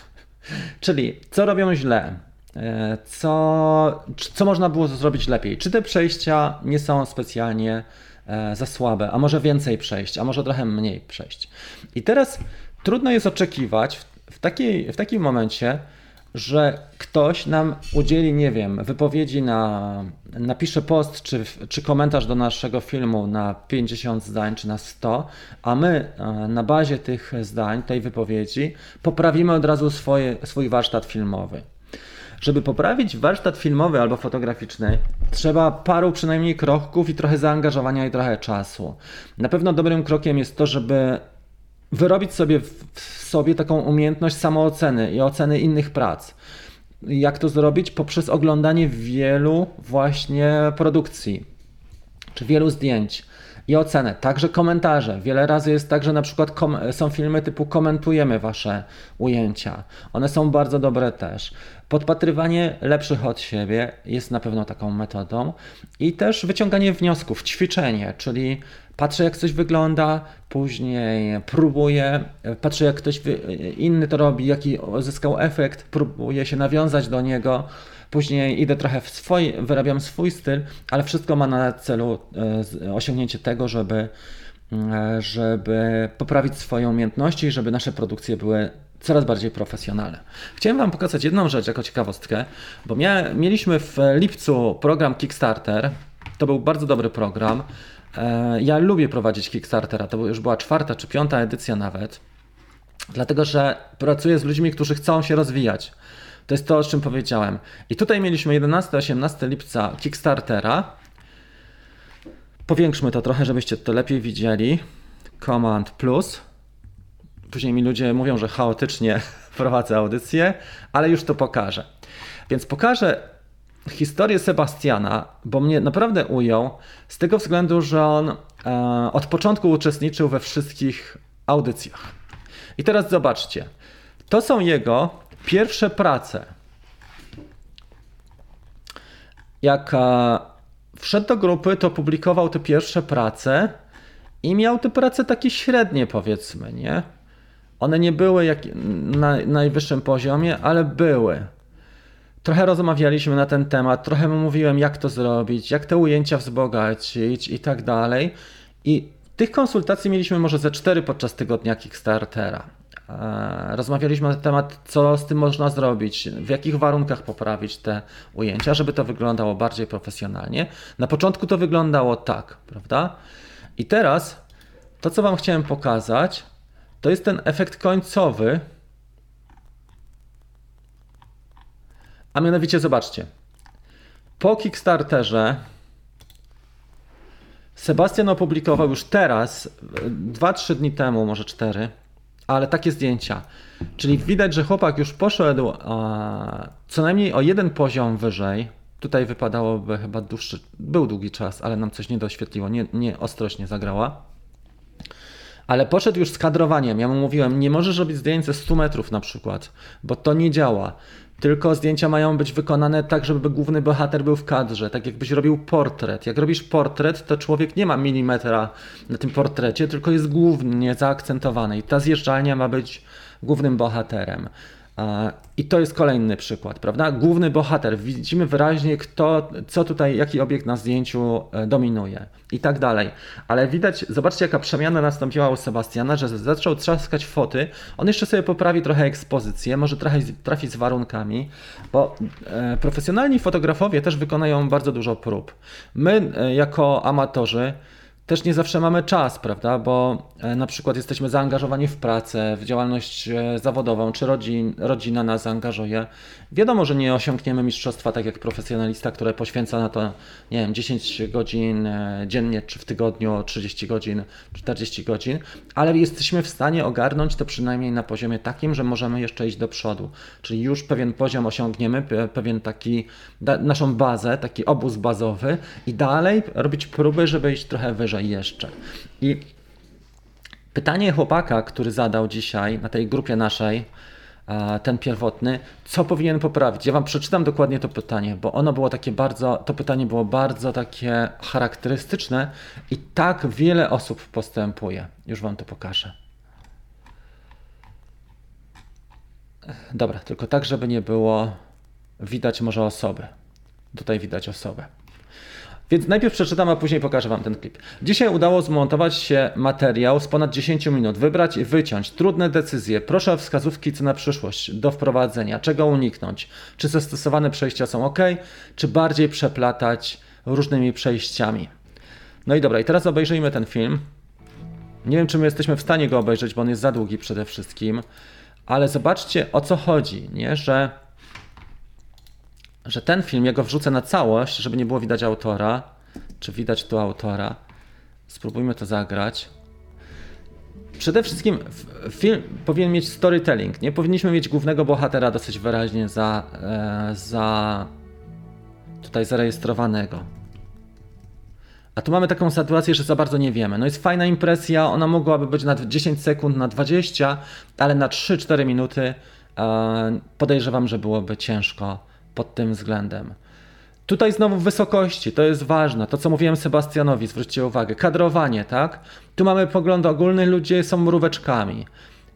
Czyli co robią źle, e, co, co można było zrobić lepiej, czy te przejścia nie są specjalnie E, za słabe, a może więcej przejść, a może trochę mniej przejść. I teraz trudno jest oczekiwać w, w, takiej, w takim momencie, że ktoś nam udzieli, nie wiem, wypowiedzi na, napisze post czy, czy komentarz do naszego filmu na 50 zdań czy na 100, a my e, na bazie tych zdań, tej wypowiedzi, poprawimy od razu swoje, swój warsztat filmowy. Żeby poprawić warsztat filmowy albo fotograficzny, trzeba paru przynajmniej kroków i trochę zaangażowania i trochę czasu. Na pewno dobrym krokiem jest to, żeby wyrobić sobie w sobie taką umiejętność samooceny i oceny innych prac. Jak to zrobić? Poprzez oglądanie wielu właśnie produkcji czy wielu zdjęć i ocenę, także komentarze. Wiele razy jest tak, że na przykład są filmy typu komentujemy wasze ujęcia. One są bardzo dobre też. Podpatrywanie lepszych od siebie jest na pewno taką metodą i też wyciąganie wniosków, ćwiczenie, czyli patrzę jak coś wygląda, później próbuję, patrzę jak ktoś inny to robi, jaki uzyskał efekt, próbuję się nawiązać do niego Później idę trochę w swój, wyrabiam swój styl, ale wszystko ma na celu e, osiągnięcie tego, żeby, e, żeby poprawić swoje umiejętności żeby nasze produkcje były coraz bardziej profesjonalne. Chciałem Wam pokazać jedną rzecz jako ciekawostkę, bo mieliśmy w lipcu program Kickstarter. To był bardzo dobry program. E, ja lubię prowadzić Kickstartera, to już była czwarta czy piąta edycja nawet, dlatego że pracuję z ludźmi, którzy chcą się rozwijać. To jest to, o czym powiedziałem. I tutaj mieliśmy 11-18 lipca Kickstartera. Powiększmy to trochę, żebyście to lepiej widzieli. Command plus. Później mi ludzie mówią, że chaotycznie prowadzę audycję, ale już to pokażę. Więc pokażę historię Sebastiana, bo mnie naprawdę ujął z tego względu, że on e, od początku uczestniczył we wszystkich audycjach. I teraz zobaczcie. To są jego pierwsze prace. Jak e, wszedł do grupy, to publikował te pierwsze prace i miał te prace takie średnie, powiedzmy, nie? One nie były jak na najwyższym poziomie, ale były. Trochę rozmawialiśmy na ten temat, trochę mówiłem, jak to zrobić, jak te ujęcia wzbogacić i tak dalej. I tych konsultacji mieliśmy może ze cztery podczas tygodnia Kickstartera. E, rozmawialiśmy na temat, co z tym można zrobić, w jakich warunkach poprawić te ujęcia, żeby to wyglądało bardziej profesjonalnie. Na początku to wyglądało tak, prawda? I teraz to, co Wam chciałem pokazać, to jest ten efekt końcowy. A mianowicie zobaczcie. Po Kickstarterze Sebastian opublikował już teraz, 2-3 dni temu, może 4, ale takie zdjęcia. Czyli widać, że chłopak już poszedł a, co najmniej o jeden poziom wyżej. Tutaj wypadałoby chyba dłuższy, był długi czas, ale nam coś nie doświetliło, nie, nie ostrość nie zagrała. Ale poszedł już z kadrowaniem. Ja mu mówiłem, nie możesz robić zdjęć ze 100 metrów na przykład, bo to nie działa. Tylko zdjęcia mają być wykonane tak, żeby główny bohater był w kadrze, tak jakbyś robił portret. Jak robisz portret, to człowiek nie ma milimetra na tym portrecie, tylko jest głównie zaakcentowany. I ta zjeżdżalnia ma być głównym bohaterem. I to jest kolejny przykład, prawda? Główny bohater, widzimy wyraźnie, kto, co tutaj, jaki obiekt na zdjęciu e, dominuje i tak dalej. Ale widać, zobaczcie, jaka przemiana nastąpiła u Sebastiana, że zaczął trzaskać foty. On jeszcze sobie poprawi trochę ekspozycję, może trochę trafić z warunkami, bo e, profesjonalni fotografowie też wykonają bardzo dużo prób. My, e, jako amatorzy, też nie zawsze mamy czas, prawda? Bo e, na przykład jesteśmy zaangażowani w pracę, w działalność e, zawodową, czy rodzin, rodzina nas zaangażuje. Wiadomo, że nie osiągniemy mistrzostwa tak jak profesjonalista, który poświęca na to, nie wiem, 10 godzin e, dziennie, czy w tygodniu 30 godzin, 40 godzin, ale jesteśmy w stanie ogarnąć to przynajmniej na poziomie takim, że możemy jeszcze iść do przodu. Czyli już pewien poziom osiągniemy, pewien taki, naszą bazę, taki obóz bazowy i dalej robić próby, żeby iść trochę wyżej jeszcze. I pytanie chłopaka, który zadał dzisiaj na tej grupie naszej, ten pierwotny, co powinien poprawić? Ja wam przeczytam dokładnie to pytanie, bo ono było takie bardzo, to pytanie było bardzo takie charakterystyczne i tak wiele osób postępuje. Już wam to pokażę. Dobra, tylko tak, żeby nie było widać może osoby. Tutaj widać osobę. Więc najpierw przeczytam, a później pokażę Wam ten klip. Dzisiaj udało zmontować się materiał z ponad 10 minut. Wybrać i wyciąć. Trudne decyzje. Proszę o wskazówki co na przyszłość do wprowadzenia. Czego uniknąć? Czy zastosowane przejścia są ok? Czy bardziej przeplatać różnymi przejściami? No i dobra, i teraz obejrzyjmy ten film. Nie wiem, czy my jesteśmy w stanie go obejrzeć, bo on jest za długi przede wszystkim. Ale zobaczcie, o co chodzi, nie? Że że ten film, ja go wrzucę na całość, żeby nie było widać autora. Czy widać tu autora? Spróbujmy to zagrać. Przede wszystkim film powinien mieć storytelling. Nie powinniśmy mieć głównego bohatera dosyć wyraźnie za, e, za tutaj zarejestrowanego. A tu mamy taką sytuację, że za bardzo nie wiemy. No jest fajna impresja, ona mogłaby być na 10 sekund, na 20, ale na 3-4 minuty e, podejrzewam, że byłoby ciężko pod tym względem. Tutaj znowu wysokości, to jest ważne. To, co mówiłem Sebastianowi, zwróćcie uwagę. Kadrowanie, tak? Tu mamy pogląd ogólny, ludzie są mróweczkami.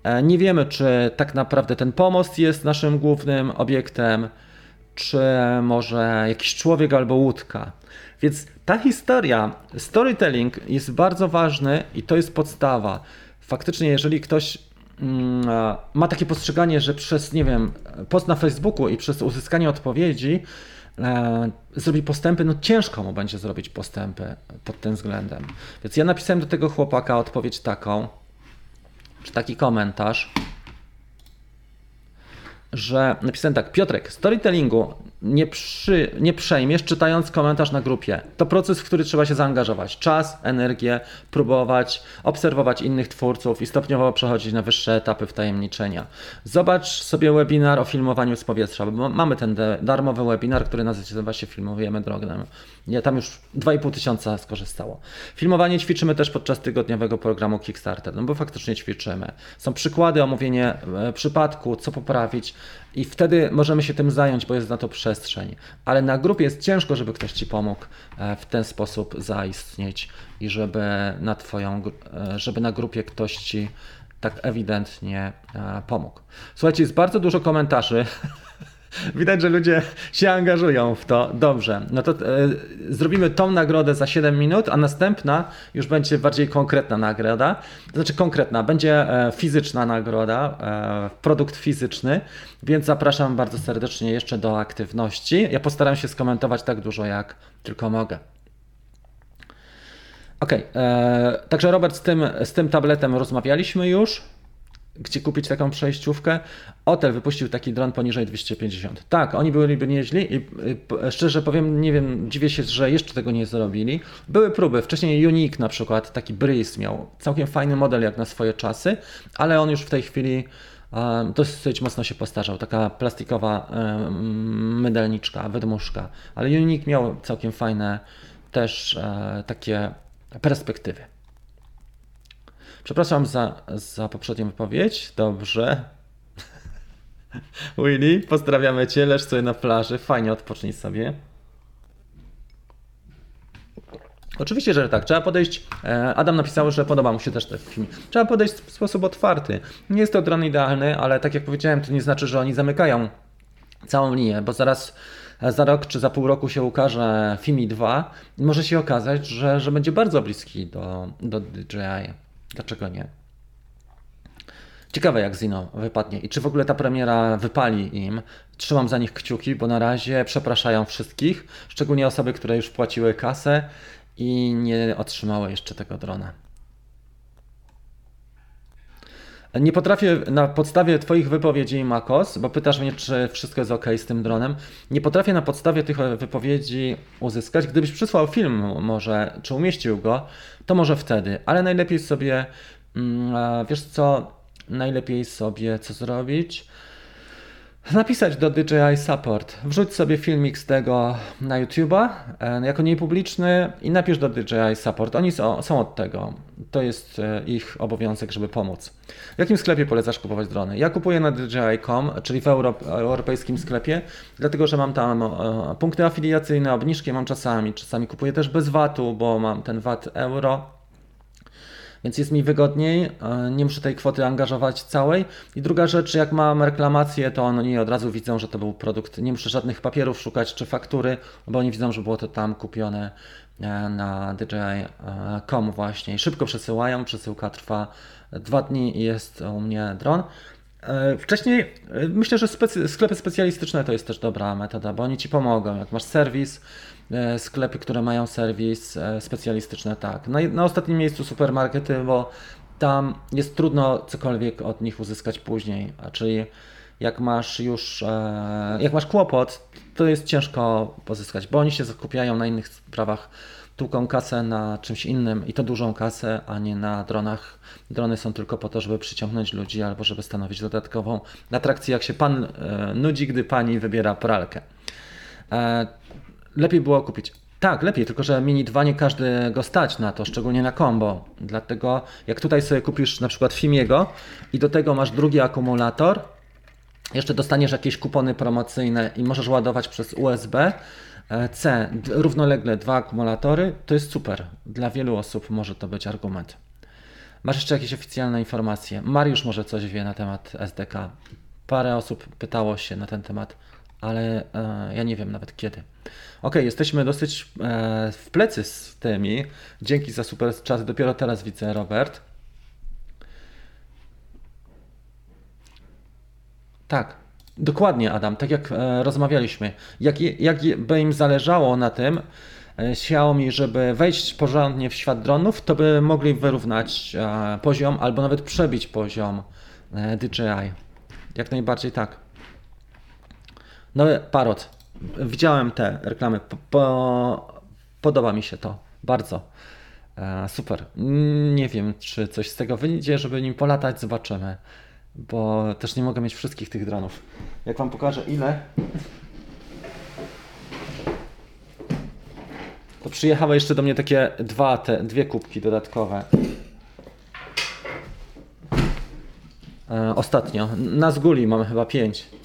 E, nie wiemy, czy tak naprawdę ten pomost jest naszym głównym obiektem, czy może jakiś człowiek albo łódka. Więc ta historia, storytelling jest bardzo ważny i to jest podstawa. Faktycznie, jeżeli ktoś ma takie postrzeganie, że przez, nie wiem, post na Facebooku i przez uzyskanie odpowiedzi e, zrobi postępy, no ciężko mu będzie zrobić postępy pod tym względem. Więc ja napisałem do tego chłopaka odpowiedź taką, czy taki komentarz, że napisałem tak, Piotrek, storytellingu nie, przy, nie przejmiesz czytając komentarz na grupie. To proces, w który trzeba się zaangażować. Czas, energię, próbować, obserwować innych twórców i stopniowo przechodzić na wyższe etapy wtajemniczenia. Zobacz sobie webinar o filmowaniu z powietrza, bo mamy ten darmowy webinar, który nazywa się Filmujemy drognem. Ja tam już 2,5 tysiąca skorzystało. Filmowanie ćwiczymy też podczas tygodniowego programu Kickstarter, no bo faktycznie ćwiczymy. Są przykłady, omówienie e, przypadku, co poprawić i wtedy możemy się tym zająć, bo jest na to przestrzeń. Ale na grupie jest ciężko, żeby ktoś Ci pomógł e, w ten sposób zaistnieć i żeby na Twoją, e, żeby na grupie ktoś Ci tak ewidentnie pomógł. Słuchajcie, jest bardzo dużo komentarzy Widać, że ludzie się angażują w to. Dobrze, no to e, zrobimy tą nagrodę za 7 minut, a następna już będzie bardziej konkretna nagroda. Znaczy konkretna, będzie e, fizyczna nagroda, e, produkt fizyczny, więc zapraszam bardzo serdecznie jeszcze do aktywności. Ja postaram się skomentować tak dużo, jak tylko mogę. Ok, e, także Robert, z tym, z tym tabletem rozmawialiśmy już. Gdzie kupić taką przejściówkę. Otel wypuścił taki dron poniżej 250. Tak, oni byliby nieźli i szczerze powiem, nie wiem, dziwię się, że jeszcze tego nie zrobili. Były próby, wcześniej Unique na przykład, taki Breeze miał całkiem fajny model jak na swoje czasy, ale on już w tej chwili dosyć mocno się postarzał. Taka plastikowa mydelniczka, wydmuszka, ale Unique miał całkiem fajne też e, takie perspektywy. Przepraszam za, za poprzednią wypowiedź. Dobrze. Willy, pozdrawiamy Cię, leż sobie na plaży, fajnie odpocznij sobie. Oczywiście, że tak. Trzeba podejść. E, Adam napisał, że podoba mu się też ten film. Trzeba podejść w sposób otwarty. Nie jest to dron idealny, ale tak jak powiedziałem, to nie znaczy, że oni zamykają całą linię, bo zaraz e, za rok czy za pół roku się ukaże Fimi 2 i może się okazać, że, że będzie bardzo bliski do, do DJI. Dlaczego nie? Ciekawe jak Zino wypadnie i czy w ogóle ta premiera wypali im. Trzymam za nich kciuki, bo na razie przepraszają wszystkich, szczególnie osoby, które już płaciły kasę i nie otrzymały jeszcze tego drona. Nie potrafię na podstawie Twoich wypowiedzi, Makos, bo pytasz mnie, czy wszystko jest ok z tym dronem. Nie potrafię na podstawie tych wypowiedzi uzyskać. Gdybyś przysłał film, może, czy umieścił go, to może wtedy, ale najlepiej sobie, mm, wiesz co, najlepiej sobie co zrobić? Napisać do DJI Support. Wrzuć sobie filmik z tego na YouTube'a e, jako niepubliczny i napisz do DJI Support. Oni są, są od tego. To jest e, ich obowiązek, żeby pomóc. W jakim sklepie polecasz kupować drony? Ja kupuję na DJI.com, czyli w europejskim sklepie, dlatego że mam tam e, punkty afiliacyjne, obniżki mam czasami. Czasami kupuję też bez VAT-u, bo mam ten VAT euro więc jest mi wygodniej, e, nie muszę tej kwoty angażować całej. I druga rzecz, jak mam reklamację, to oni od razu widzą, że to był produkt, nie muszę żadnych papierów szukać czy faktury, bo oni widzą, że było to tam kupione e, na DJI.com właśnie szybko przesyłają, przesyłka trwa dwa dni i jest u mnie dron. E, wcześniej myślę, że specy- sklepy specjalistyczne to jest też dobra metoda, bo oni Ci pomogą. Jak masz serwis, sklepy, które mają serwis e, specjalistyczny, tak. Na, na ostatnim miejscu supermarkety, bo tam jest trudno cokolwiek od nich uzyskać później, a czyli jak masz już, e, jak masz kłopot, to jest ciężko pozyskać, bo oni się skupiają na innych sprawach, tłuką kasę na czymś innym i to dużą kasę, a nie na dronach. Drony są tylko po to, żeby przyciągnąć ludzi albo żeby stanowić dodatkową atrakcję, jak się pan nudzi, gdy pani wybiera pralkę lepiej było kupić. Tak, lepiej, tylko że Mini 2 nie każdy go stać na to, szczególnie na combo. Dlatego jak tutaj sobie kupisz na przykład Fimiego i do tego masz drugi akumulator, jeszcze dostaniesz jakieś kupony promocyjne i możesz ładować przez USB e, C równolegle dwa akumulatory, to jest super. Dla wielu osób może to być argument. Masz jeszcze jakieś oficjalne informacje? Mariusz może coś wie na temat SDK. Parę osób pytało się na ten temat ale e, ja nie wiem nawet kiedy. Ok, jesteśmy dosyć e, w plecy z tymi. Dzięki za super czas. Dopiero teraz widzę, Robert. Tak, dokładnie, Adam. Tak jak e, rozmawialiśmy. Jak, jak by im zależało na tym, e, Xiaomi, żeby wejść porządnie w świat dronów, to by mogli wyrównać e, poziom albo nawet przebić poziom e, DJI. Jak najbardziej tak. No, Parot. Widziałem te reklamy. Po, po, podoba mi się to bardzo. E, super. Nie wiem, czy coś z tego wyjdzie, żeby nim polatać. Zobaczymy. Bo też nie mogę mieć wszystkich tych dronów. Jak Wam pokażę ile. To przyjechały jeszcze do mnie takie dwa, te, dwie kubki dodatkowe. E, ostatnio. Na Zguli mamy chyba pięć.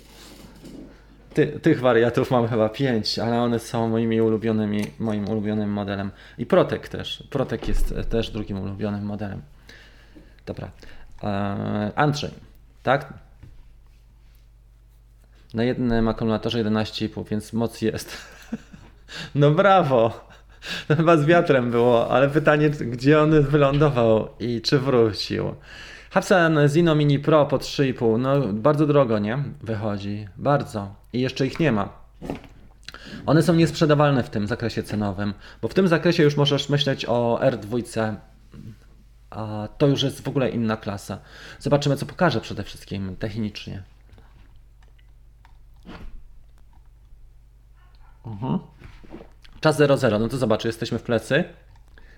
Ty, tych wariatów mam chyba pięć, ale one są moimi ulubionymi, moim ulubionym modelem. I Protek też. Protek jest też drugim ulubionym modelem. Dobra. Eee, Andrzej, tak? Na jednym akumulatorze 11,5, więc moc jest. no brawo! To chyba z wiatrem było, ale pytanie, gdzie on wylądował i czy wrócił. Hapsan Zino Mini Pro po 3,5, no bardzo drogo, nie? Wychodzi, bardzo. I jeszcze ich nie ma. One są niesprzedawalne w tym zakresie cenowym, bo w tym zakresie już możesz myśleć o R2 a to już jest w ogóle inna klasa. Zobaczymy, co pokaże przede wszystkim technicznie. Mhm. Czas 0,0. No to zobacz, jesteśmy w plecy.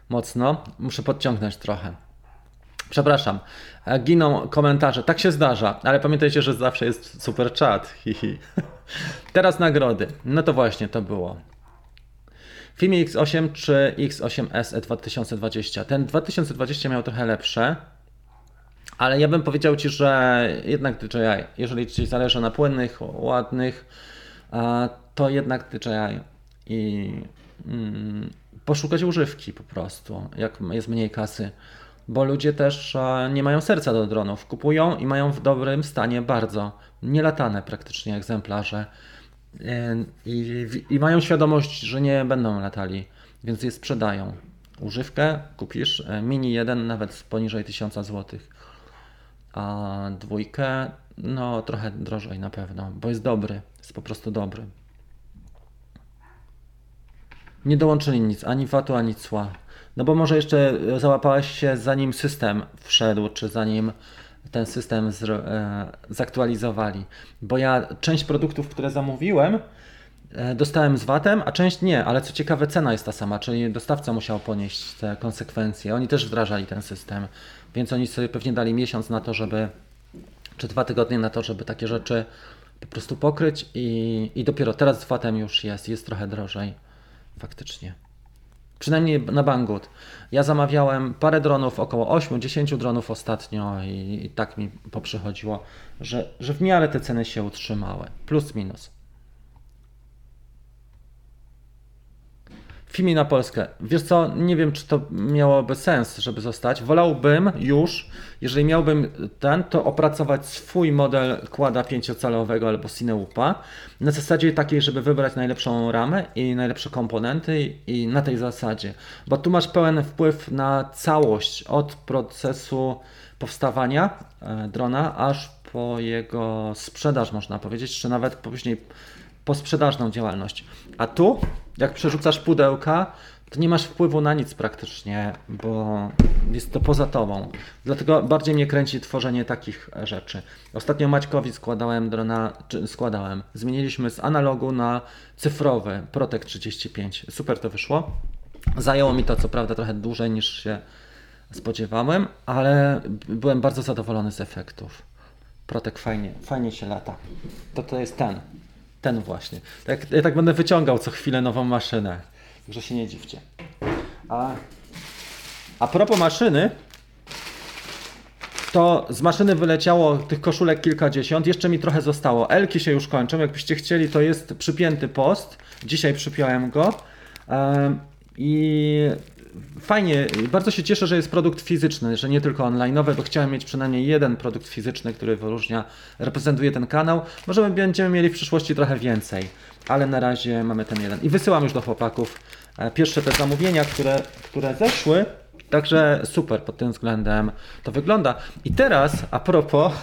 Mocno. Muszę podciągnąć trochę. Przepraszam, e, giną komentarze. Tak się zdarza, ale pamiętajcie, że zawsze jest super chat. Hihi. Teraz nagrody. No to właśnie to było. Fimi X8 czy X8S 2020? Ten 2020 miał trochę lepsze, ale ja bym powiedział Ci, że jednak DJI, jeżeli Ci zależy na płynnych, ładnych, to jednak DJI i mm, poszukać używki po prostu, jak jest mniej kasy bo ludzie też e, nie mają serca do dronów. Kupują i mają w dobrym stanie bardzo nielatane praktycznie egzemplarze e, i, i mają świadomość, że nie będą latali, więc je sprzedają. Używkę kupisz e, mini 1 nawet poniżej 1000 zł, a dwójkę no trochę drożej na pewno, bo jest dobry, jest po prostu dobry. Nie dołączyli nic, ani VAT-u, ani cła. No bo może jeszcze załapałeś się zanim system wszedł, czy zanim ten system z, e, zaktualizowali. Bo ja część produktów, które zamówiłem, e, dostałem z VAT-em, a część nie, ale co ciekawe cena jest ta sama, czyli dostawca musiał ponieść te konsekwencje. Oni też wdrażali ten system, więc oni sobie pewnie dali miesiąc na to, żeby, czy dwa tygodnie na to, żeby takie rzeczy po prostu pokryć i, i dopiero teraz z VAT-em już jest, jest trochę drożej faktycznie. Przynajmniej na Banggood. Ja zamawiałem parę dronów, około 8-10 dronów ostatnio i, i, tak mi poprzychodziło, że, że w miarę te ceny się utrzymały. Plus minus. Fimi na Polskę. Wiesz co, nie wiem, czy to miałoby sens, żeby zostać. Wolałbym już, jeżeli miałbym ten, to opracować swój model kłada pięciocalowego albo Cineupa na zasadzie takiej, żeby wybrać najlepszą ramę i najlepsze komponenty i na tej zasadzie. Bo tu masz pełen wpływ na całość od procesu powstawania e, drona aż po jego sprzedaż, można powiedzieć, czy nawet później posprzedażną działalność. A tu, jak przerzucasz pudełka, to nie masz wpływu na nic praktycznie, bo jest to poza tobą. Dlatego bardziej mnie kręci tworzenie takich rzeczy. Ostatnio Maćkowi składałem drona, czy składałem, zmieniliśmy z analogu na cyfrowy Protek 35. Super to wyszło. Zajęło mi to co prawda trochę dłużej niż się spodziewałem, ale byłem bardzo zadowolony z efektów. Protek fajnie, fajnie się lata. To to jest ten. Ten właśnie. Tak, ja tak będę wyciągał co chwilę nową maszynę. Także się nie dziwcie. A, a propos maszyny, to z maszyny wyleciało tych koszulek kilkadziesiąt, jeszcze mi trochę zostało. Elki się już kończą, jakbyście chcieli, to jest przypięty post. Dzisiaj przypiąłem go. I fajnie, bardzo się cieszę, że jest produkt fizyczny, że nie tylko online'owy, bo chciałem mieć przynajmniej jeden produkt fizyczny, który wyróżnia, reprezentuje ten kanał. Może będziemy mieli w przyszłości trochę więcej, ale na razie mamy ten jeden. I wysyłam już do chłopaków e, pierwsze te zamówienia, które, które zeszły. Także super pod tym względem to wygląda. I teraz a propos,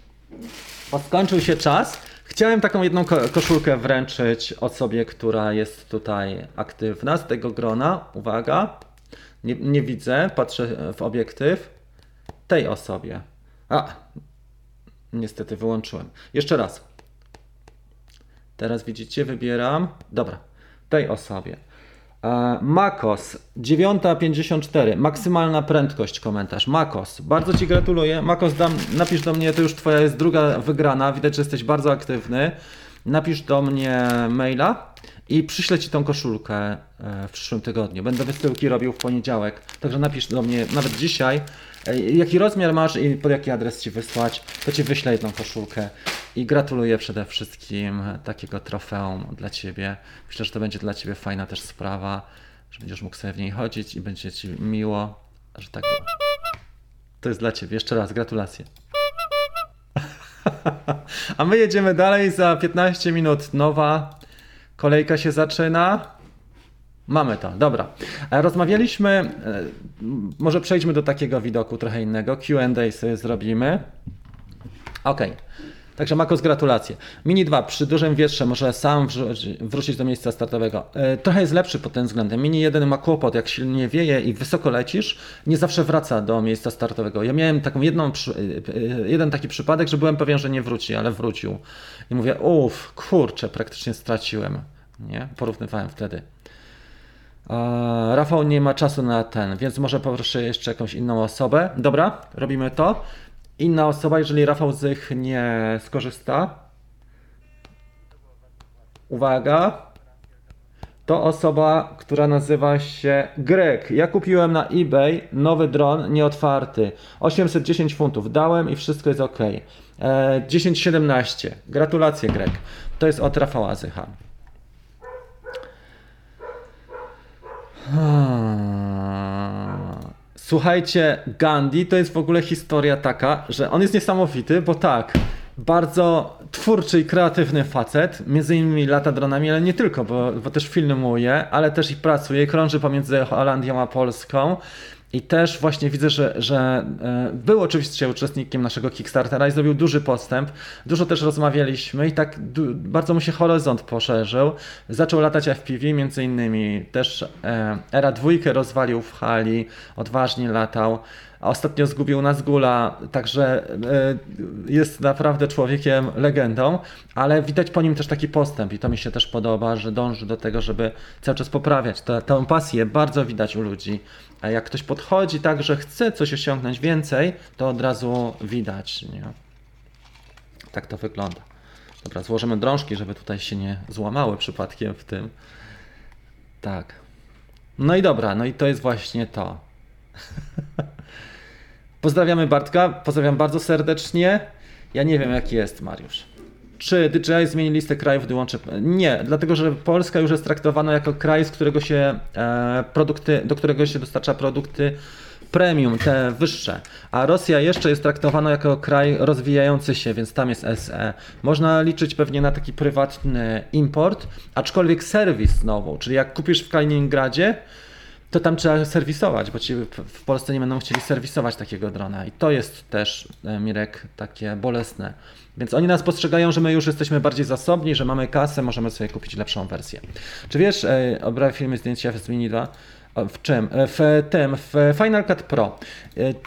bo skończył się czas. Chciałem taką jedną koszulkę wręczyć osobie, która jest tutaj aktywna z tego grona. Uwaga, nie, nie widzę, patrzę w obiektyw. Tej osobie. A, niestety wyłączyłem. Jeszcze raz. Teraz widzicie, wybieram. Dobra, tej osobie. E, Makos 9.54, maksymalna prędkość komentarz. Makos, bardzo Ci gratuluję. Makos, dam, napisz do mnie, to już Twoja jest druga wygrana. Widać, że jesteś bardzo aktywny. Napisz do mnie maila i przyślę Ci tą koszulkę e, w przyszłym tygodniu. Będę wysyłki robił w poniedziałek, także napisz do mnie nawet dzisiaj, jaki rozmiar masz i pod jaki adres Ci wysłać, to Ci wyślę jedną koszulkę. I gratuluję przede wszystkim takiego trofeum dla Ciebie. Myślę, że to będzie dla Ciebie fajna też sprawa, że będziesz mógł sobie w niej chodzić i będzie Ci miło, że tak. To jest dla Ciebie. Jeszcze raz gratulacje. A my jedziemy dalej. Za 15 minut nowa kolejka się zaczyna. Mamy to, dobra. E, rozmawialiśmy, e, może przejdźmy do takiego widoku trochę innego. QA sobie zrobimy. Ok. Także Makos gratulacje. Mini 2 przy dużym wietrze może sam wrócić do miejsca startowego. E, trochę jest lepszy pod tym względem. Mini 1 ma kłopot, jak silnie wieje i wysoko lecisz, nie zawsze wraca do miejsca startowego. Ja miałem taką jedną, jeden taki przypadek, że byłem pewien, że nie wróci, ale wrócił. I mówię, uff, kurczę, praktycznie straciłem. Nie? Porównywałem wtedy. Rafał nie ma czasu na ten, więc może poproszę jeszcze jakąś inną osobę. Dobra, robimy to. Inna osoba, jeżeli Rafał Zych nie skorzysta. Uwaga. To osoba, która nazywa się Greg. Ja kupiłem na eBay nowy dron nieotwarty. 810 funtów. Dałem i wszystko jest ok. E, 1017. Gratulacje, Greg. To jest od Rafała Zycha. Słuchajcie, Gandhi to jest w ogóle historia taka, że on jest niesamowity, bo tak, bardzo twórczy i kreatywny facet, między innymi lata dronami, ale nie tylko, bo, bo też filmuje, ale też i pracuje, krąży pomiędzy Holandią a Polską. I też właśnie widzę, że, że e, był oczywiście uczestnikiem naszego Kickstartera i zrobił duży postęp. Dużo też rozmawialiśmy i tak bardzo mu się horyzont poszerzył. Zaczął latać FPV między innymi. Też e, Era dwójkę rozwalił w hali, odważnie latał. A ostatnio zgubił nas Gula, także e, jest naprawdę człowiekiem legendą, ale widać po nim też taki postęp i to mi się też podoba, że dąży do tego, żeby cały czas poprawiać tę, tę pasję. Bardzo widać u ludzi. A jak ktoś podchodzi tak, że chce coś osiągnąć więcej, to od razu widać. Nie? Tak to wygląda. Dobra, złożymy drążki, żeby tutaj się nie złamały przypadkiem w tym. Tak. No i dobra, no i to jest właśnie to. Pozdrawiamy Bartka, pozdrawiam bardzo serdecznie. Ja nie wiem, jaki jest Mariusz. Czy DJI zmieni listę krajów, gdy? Nie, dlatego że Polska już jest traktowana jako kraj, z którego się e, produkty, do którego się dostarcza produkty premium, te wyższe, a Rosja jeszcze jest traktowana jako kraj rozwijający się, więc tam jest SE. Można liczyć pewnie na taki prywatny import, aczkolwiek serwis znowu, czyli jak kupisz w Kaliningradzie, to tam trzeba serwisować, bo ci w Polsce nie będą chcieli serwisować takiego drona. I to jest też, e, Mirek, takie bolesne. Więc oni nas postrzegają, że my już jesteśmy bardziej zasobni, że mamy kasę, możemy sobie kupić lepszą wersję. Czy wiesz, e, obrałem filmy zdjęcia w Mini 2? W czym? E, w tym, w Final Cut Pro.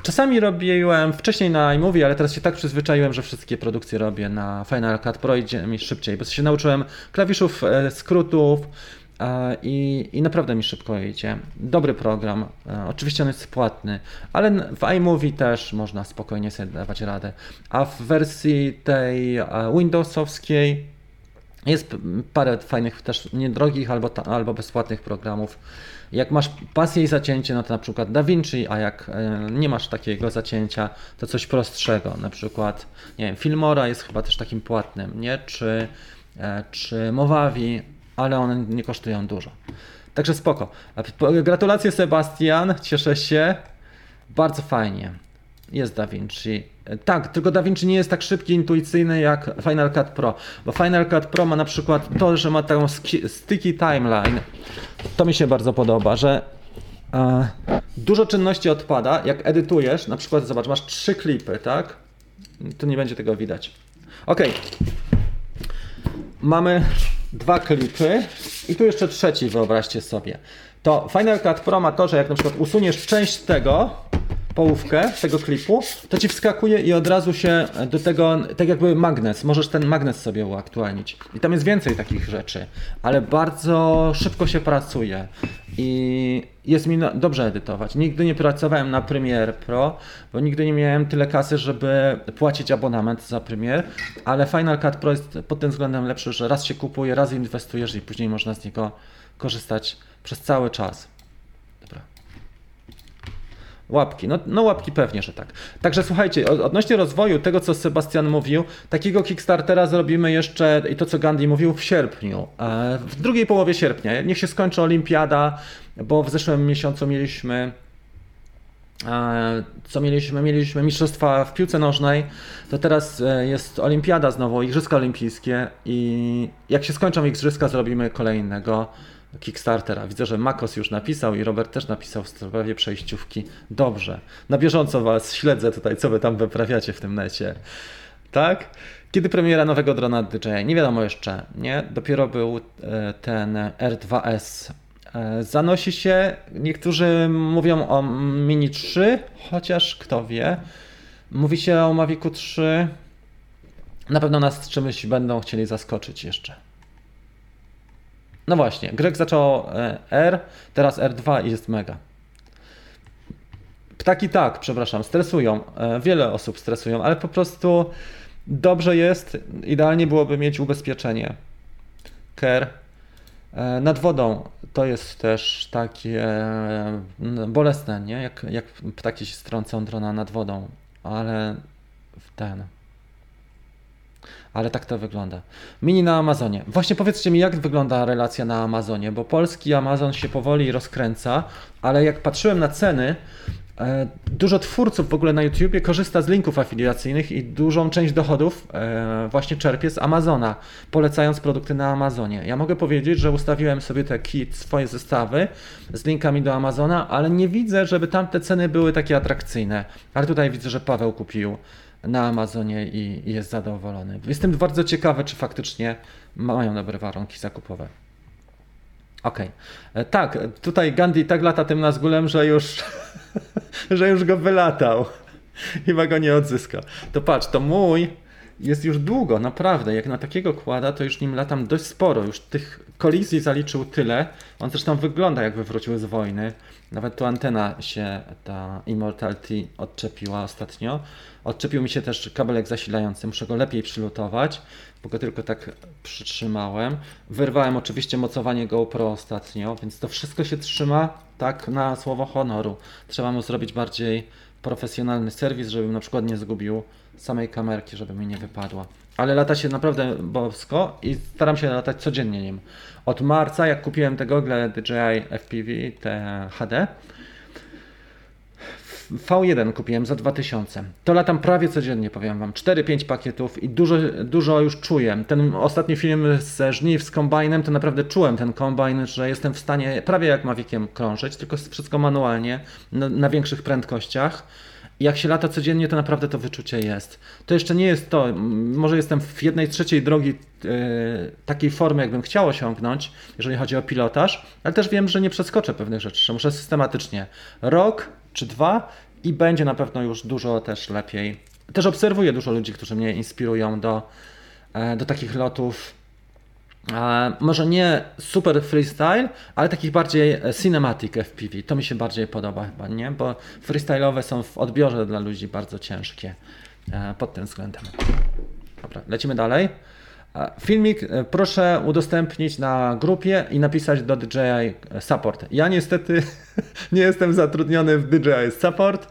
Czasami robiłem wcześniej na iMovie, ale teraz się tak przyzwyczaiłem, że wszystkie produkcje robię na Final Cut Pro, idzie mi szybciej, bo się nauczyłem klawiszów, skrótów, i, I, naprawdę mi szybko idzie. Dobry program. E, oczywiście on jest płatny, ale w iMovie też można spokojnie sobie dawać radę. A w wersji tej e, Windowsowskiej jest parę fajnych, też niedrogich albo, albo bezpłatnych programów. Jak masz pasję i zacięcie, no to na przykład DaVinci, a jak e, nie masz takiego zacięcia, to coś prostszego, na przykład, nie wiem, Filmora jest chyba też takim płatnym, nie? Czy, czy Movavi, ale one nie kosztują dużo. Także spoko. Gratulacje Sebastian, cieszę się. Bardzo fajnie. Jest DaVinci. Tak, tylko DaVinci nie jest tak szybki, intuicyjny jak Final Cut Pro, bo Final Cut Pro ma na przykład to, że ma taką sticky timeline. To mi się bardzo podoba, że e, dużo czynności odpada, jak edytujesz, na przykład zobacz, masz trzy klipy, tak? Tu nie będzie tego widać. Ok. Mamy dwa klipy i tu jeszcze trzeci, wyobraźcie sobie. To Final Cut Pro ma to, że jak na przykład usuniesz część tego, połówkę tego klipu, to ci wskakuje i od razu się do tego, tak jakby magnes, możesz ten magnes sobie uaktualnić. I tam jest więcej takich rzeczy, ale bardzo szybko się pracuje i jest mi dobrze edytować. Nigdy nie pracowałem na Premiere Pro, bo nigdy nie miałem tyle kasy, żeby płacić abonament za Premiere, ale Final Cut Pro jest pod tym względem lepszy, że raz się kupuje, raz inwestujesz i później można z niego korzystać przez cały czas. Łapki, no, no łapki pewnie, że tak. Także słuchajcie, odnośnie rozwoju tego, co Sebastian mówił, takiego Kickstartera zrobimy jeszcze i to, co Gandhi mówił, w sierpniu. E, w drugiej połowie sierpnia. Niech się skończy olimpiada, bo w zeszłym miesiącu mieliśmy e, co mieliśmy? Mieliśmy mistrzostwa w piłce nożnej, to teraz e, jest olimpiada znowu, igrzyska olimpijskie i jak się skończą igrzyska, zrobimy kolejnego Kickstartera. Widzę, że Makos już napisał i Robert też napisał w sprawie przejściówki. Dobrze. Na bieżąco Was śledzę tutaj, co Wy tam wyprawiacie w tym necie. Tak? Kiedy premiera nowego drona DJI? Nie wiadomo jeszcze, nie? Dopiero był e, ten R2S. E, zanosi się, niektórzy mówią o Mini 3, chociaż kto wie. Mówi się o Mavicu 3. Na pewno nas czymś będą chcieli zaskoczyć jeszcze. No właśnie, Greg zaczął e, R, teraz R2 i jest mega. Ptaki tak, przepraszam, stresują. Wiele osób stresują, ale po prostu Dobrze jest, idealnie byłoby mieć ubezpieczenie. Care. E, nad wodą to jest też takie bolesne, nie? Jak, jak ptaki się strącą drona nad wodą, ale w ten. Ale tak to wygląda. Mini na Amazonie. Właśnie powiedzcie mi, jak wygląda relacja na Amazonie, bo polski Amazon się powoli rozkręca, ale jak patrzyłem na ceny, E, dużo twórców w ogóle na YouTubie korzysta z linków afiliacyjnych i dużą część dochodów e, właśnie czerpie z Amazona, polecając produkty na Amazonie. Ja mogę powiedzieć, że ustawiłem sobie te kit, swoje zestawy z linkami do Amazona, ale nie widzę, żeby tam te ceny były takie atrakcyjne. Ale tutaj widzę, że Paweł kupił na Amazonie i, jest zadowolony. Jestem bardzo ciekawy, czy faktycznie mają dobre warunki zakupowe. Okej. Okay. E, tak, tutaj Gandhi tak lata tym Nazgulem, że już, że już go wylatał. Chyba go nie odzyska. To patrz, to mój jest już długo, naprawdę. Jak na takiego kłada, to już nim latam dość sporo. Już tych kolizji zaliczył tyle. On zresztą wygląda jakby wrócił z wojny. Nawet tu antena się, ta Immortality odczepiła ostatnio. Odczepił mi się też kabelek zasilający. Muszę go lepiej przylutować bo go tylko tak przytrzymałem. Wyrwałem oczywiście mocowanie GoPro ostatnio, więc to wszystko się trzyma tak na słowo honoru. Trzeba mu zrobić bardziej profesjonalny serwis, żebym na przykład nie zgubił samej kamerki, żeby mi nie wypadła. Ale lata się naprawdę bosko i staram się latać codziennie nim. Od marca, jak kupiłem te gogle DJI FPV, te HD, V1 kupiłem za 2000. To latam prawie codziennie, powiem Wam. 4-5 pakietów i dużo, dużo już czuję. Ten ostatni film ze żniw z kombajnem, to naprawdę czułem ten kombajn, że jestem w stanie prawie jak Maviciem krążyć, tylko wszystko manualnie, na, na większych prędkościach. Jak się lata codziennie, to naprawdę to wyczucie jest. To jeszcze nie jest to, może jestem w jednej trzeciej drogi yy, takiej formy, jakbym chciał osiągnąć, jeżeli chodzi o pilotaż, ale też wiem, że nie przeskoczę pewnych rzeczy, że muszę systematycznie. Rok, czy dwa i będzie na pewno już dużo też lepiej. Też obserwuję dużo ludzi, którzy mnie inspirują do, e, do takich lotów. E, może nie super freestyle, ale takich bardziej e, cinematic FPV. To mi się bardziej podoba chyba, nie? Bo freestyle'owe są w odbiorze dla ludzi bardzo ciężkie pod tym względem. Dobra, lecimy dalej. Filmik e, proszę udostępnić na grupie i napisać do DJI Support. Ja niestety nie jestem zatrudniony w DJI Support,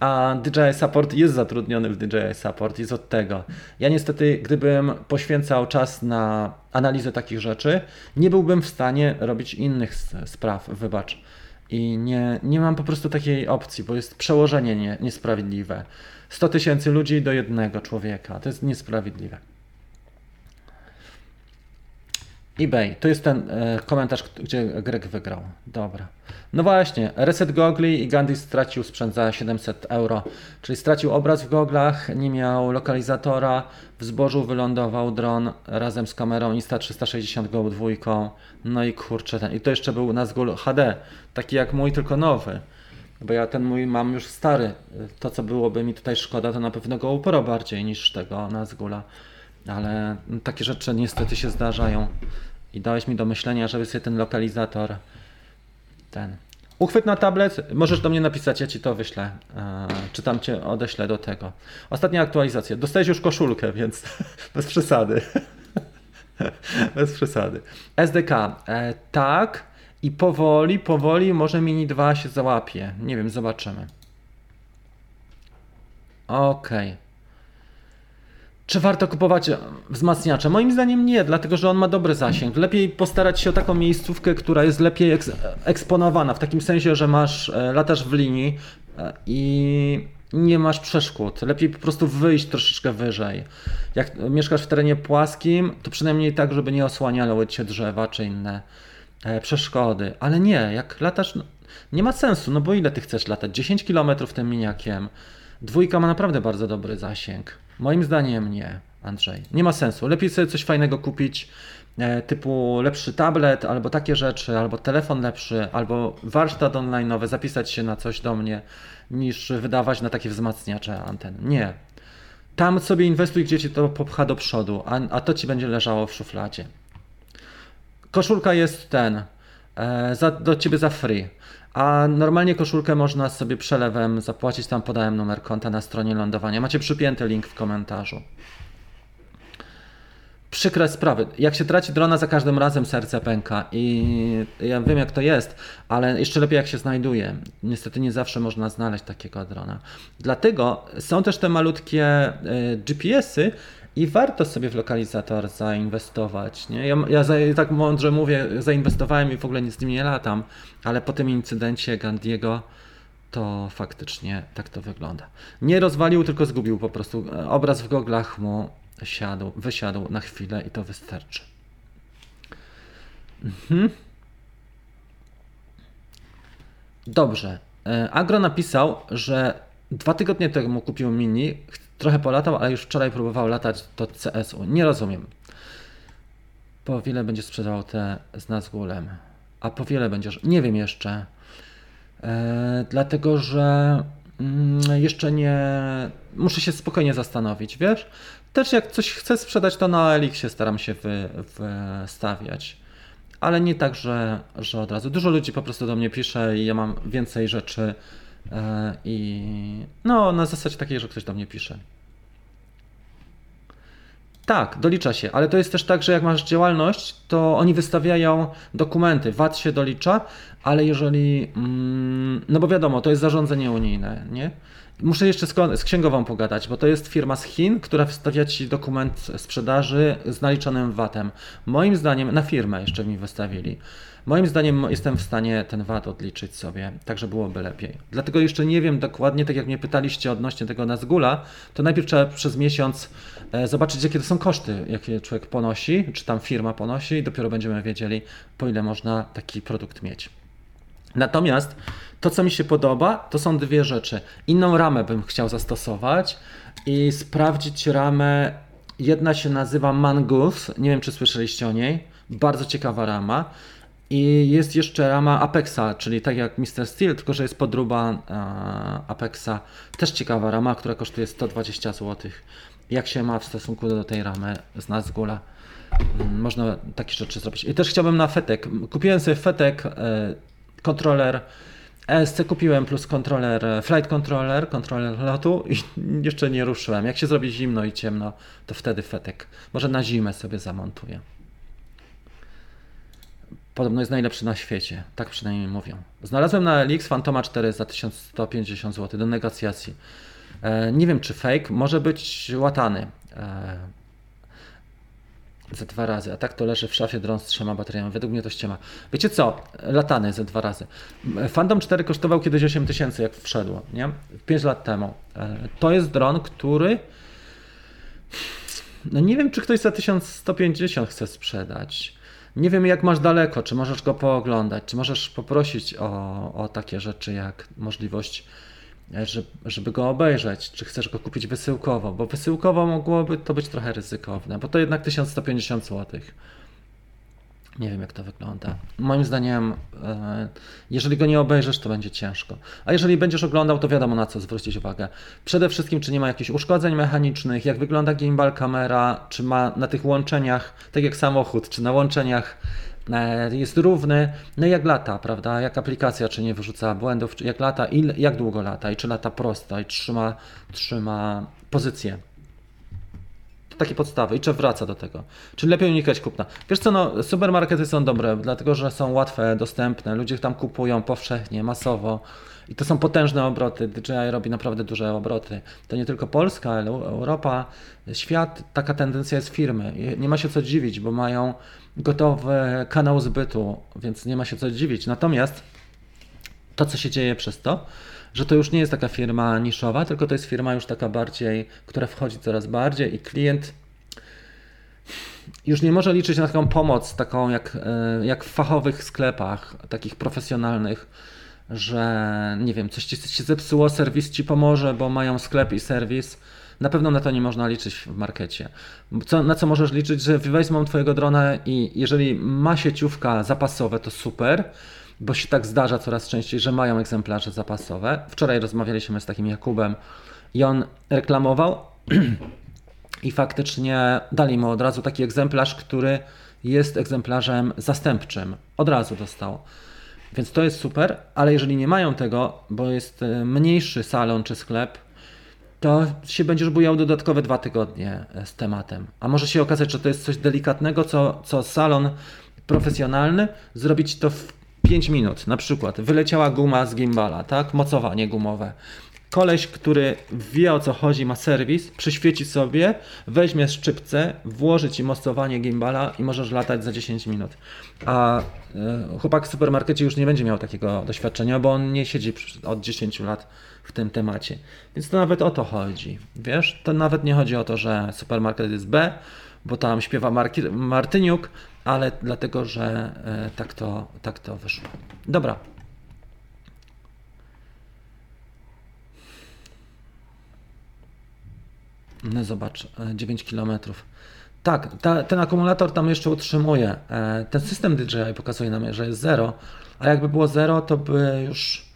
a DJI Support jest zatrudniony w DJI Support, jest od tego. Ja niestety, gdybym poświęcał czas na analizę takich rzeczy, nie byłbym w stanie robić innych spraw, wybacz. I nie, nie mam po prostu takiej opcji, bo jest przełożenie nie, niesprawiedliwe. 100 tysięcy ludzi do jednego człowieka. To jest niesprawiedliwe eBay. To jest ten e, komentarz, gdzie Greg wygrał. Dobra. No właśnie, Reset Gogli i Gandhi stracił sprzęt za 700 euro. Czyli stracił obraz w goglach, nie miał lokalizatora, w zbożu wylądował dron razem z kamerą Insta360 Go dwójką. No i kurczę, ten, i to jeszcze był Nazgul HD, taki jak mój, tylko nowy. Bo ja ten mój mam już stary. To, co byłoby mi tutaj szkoda, to na pewno GoPro bardziej niż tego Nazgula. Ale takie rzeczy niestety się zdarzają i dałeś mi do myślenia, żeby sobie ten lokalizator ten. Uchwyt na tablet, możesz do mnie napisać, ja ci to wyślę. czy tam cię odeślę do tego. Ostatnia aktualizacja. Dostałeś już koszulkę, więc bez przesady. bez przesady. SDK. E, tak. I powoli, powoli może Mini 2 się załapie. Nie wiem, zobaczymy. Okej. Okay. Czy warto kupować wzmacniacze? Moim zdaniem nie, dlatego że on ma dobry zasięg. Lepiej postarać się o taką miejscówkę, która jest lepiej eks eksponowana, w takim sensie, że masz, e, latasz w linii e, i nie masz przeszkód. Lepiej po prostu wyjść troszeczkę wyżej. Jak mieszkasz w terenie płaskim, to przynajmniej tak, żeby nie osłaniały cię drzewa czy inne e, przeszkody. Ale nie, jak latasz, no, nie ma sensu, no bo ile ty chcesz latać? 10 km tym miniakiem. Dwójka ma naprawdę bardzo dobry zasięg. Moim zdaniem nie. Andrzej. Nie ma sensu. Lepiej sobie coś fajnego kupić, e, typu lepszy tablet, albo takie rzeczy, albo telefon lepszy, albo warsztat online, zapisać się na coś do mnie, niż wydawać na takie wzmacniacze anten. Nie. Tam sobie inwestuj, gdzie ci to popcha do przodu, a, a to ci będzie leżało w szufladzie. Koszulka jest ten, e, za, do ciebie za free. A normalnie koszulkę można sobie przelewem zapłacić, tam podałem numer konta na stronie lądowania. Macie przypięty link w komentarzu. Przykre sprawy. Jak się traci drona, za każdym razem serce pęka i ja wiem jak to jest, ale jeszcze lepiej jak się znajduje. Niestety nie zawsze można znaleźć takiego drona. Dlatego są też te malutkie e, GPS-y, i warto sobie w lokalizator zainwestować. Nie? Ja, ja za, tak mądrze mówię, zainwestowałem i w ogóle nic z nim nie latam, ale po tym incydencie Gandiego to faktycznie tak to wygląda. Nie rozwalił, tylko zgubił po prostu. Obraz w goglach mu siadł, wysiadł na chwilę i to wystarczy. Mhm. Dobrze. E, Agro napisał, że dwa tygodnie temu kupił mini, Trochę polatał, ale już wczoraj próbował latać do CSU. Nie rozumiem. Po wiele będzie sprzedawał te z Nazgulem? A po wiele będziesz? Nie wiem jeszcze. E, dlatego, że mm, jeszcze nie. Muszę się spokojnie zastanowić, wiesz? Też jak coś chcę sprzedać, to na Elixie staram się wy, wystawiać. Ale nie tak, że, że od razu. Dużo ludzi po prostu do mnie pisze i ja mam więcej rzeczy I no, na zasadzie takiej, że ktoś do mnie pisze. Tak, dolicza się, ale to jest też tak, że jak masz działalność, to oni wystawiają dokumenty, VAT się dolicza, ale jeżeli, mm, no bo wiadomo, to jest zarządzenie unijne, nie? Muszę jeszcze z księgową pogadać, bo to jest firma z Chin, która wystawia ci dokument sprzedaży z naliczonym VAT-em. Moim zdaniem, na firmę jeszcze mi wystawili. Moim zdaniem jestem w stanie ten VAT odliczyć sobie, tak że byłoby lepiej. Dlatego jeszcze nie wiem dokładnie, tak jak mnie pytaliście odnośnie tego Nazgula, to najpierw trzeba przez miesiąc e, zobaczyć, jakie to są koszty, jakie człowiek ponosi, czy tam firma ponosi i dopiero będziemy wiedzieli, po ile można taki produkt mieć. Natomiast to, co mi się podoba, to są dwie rzeczy. Inną ramę bym chciał zastosować i sprawdzić ramę. Jedna się nazywa Mangoose, nie wiem czy słyszeliście o niej. Bardzo ciekawa rama. I jest jeszcze rama Apexa, czyli tak jak Mr. Steel, tylko że jest podruba e, Apexa. Też ciekawa rama, która kosztuje 120 zł. Jak się ma w stosunku do tej ramy z Nazgula? Mm, można takie rzeczy zrobić. I też chciałbym na Fetek. Kupiłem sobie Fetek e, kontroler ESC kupiłem plus kontroler, e, flight controller, kontroler lotu i jeszcze nie ruszyłem. Jak się zrobi zimno i ciemno, to wtedy fetek. Może na zimę sobie zamontuję. Podobno jest najlepszy na świecie, tak przynajmniej mówią. Znalazłem na LX Fantoma 4 za 1150 zł do negocjacji. E, nie wiem czy fake, może być łatany. E, ze dwa razy, a tak to leży w szafie dron z trzema bateriami. Według mnie to ściema. Wiecie co? Latany ze dwa razy. Phantom 4 kosztował kiedyś 8 tysięcy, jak wszedł, nie? 5 lat temu. E, to jest dron, który no nie wiem, czy ktoś za 1150 chce sprzedać. Nie wiem, jak masz daleko, czy możesz go pooglądać, czy możesz poprosić o, o takie rzeczy jak możliwość E, żeby go obejrzeć, czy chcesz go kupić wysyłkowo, bo wysyłkowo mogłoby to być trochę ryzykowne, bo to jednak 1150 zł. Nie wiem, jak to wygląda. Moim zdaniem, e, jeżeli go nie obejrzysz, to będzie ciężko. A jeżeli będziesz oglądał, to wiadomo na co zwrócić uwagę. Przede wszystkim, czy nie ma jakichś uszkodzeń mechanicznych, jak wygląda gimbal kamera, czy ma na tych łączeniach, tak jak samochód, czy na łączeniach E, jest równy, no jak lata, prawda? Jak aplikacja, czy nie wyrzuca błędów, jak lata, il, jak długo lata i czy lata prosto i trzyma, trzyma pozycję. Takie podstawy i czy wraca do tego. Czy lepiej unikać kupna. Wiesz co, no supermarkety są dobre, dlatego że są łatwe, dostępne, ludzie tam kupują powszechnie, masowo. I to są potężne obroty. DJI robi naprawdę duże obroty. To nie tylko Polska, ale Europa, świat. Taka tendencja jest firmy. Nie ma się co dziwić, bo mają gotowy kanał zbytu, więc nie ma się co dziwić. Natomiast to, co się dzieje przez to, że to już nie jest taka firma niszowa, tylko to jest firma już taka bardziej, która wchodzi coraz bardziej i klient już nie może liczyć na taką pomoc, taką jak, e, jak w fachowych sklepach, takich profesjonalnych, że nie wiem, coś ci się zepsuło, serwis ci pomoże, bo mają sklep i serwis Na pewno na to nie można liczyć w markecie. Co, na co możesz liczyć, że wezmą Twojego drona i jeżeli ma sieciówka zapasowe, to super, bo się tak zdarza coraz częściej, że mają egzemplarze zapasowe. Wczoraj rozmawialiśmy z takim Jakubem i on reklamował i faktycznie dali mu od razu taki egzemplarz, który jest egzemplarzem zastępczym. Od razu dostał. Więc to jest super, ale jeżeli nie mają tego, bo jest e, mniejszy salon czy sklep, to się będziesz bujał dodatkowe dwa tygodnie e, z tematem. A może się okazać, że to jest coś delikatnego, co, co salon profesjonalny zrobić to w 5 minut. Na przykład wyleciała guma z gimbala, tak? Mocowanie gumowe. Koleś, który wie o co chodzi, ma serwis, przyświeci sobie, weźmie szczypce, włoży ci mocowanie gimbala i możesz latać za 10 minut. A e, chłopak w supermarkecie już nie będzie miał takiego doświadczenia, bo on nie siedzi od 10 lat w tym temacie. Więc to nawet o to chodzi. Wiesz, to nawet nie chodzi o to, że supermarket jest B, bo tam śpiewa Marki, Martyniuk, ale dlatego, że e, tak to, tak to wyszło. Dobra. No zobacz, 9 km. Tak, ta, ten akumulator tam jeszcze utrzymuje. E, ten system DJI pokazuje nam, że jest 0, a jakby było 0, to by już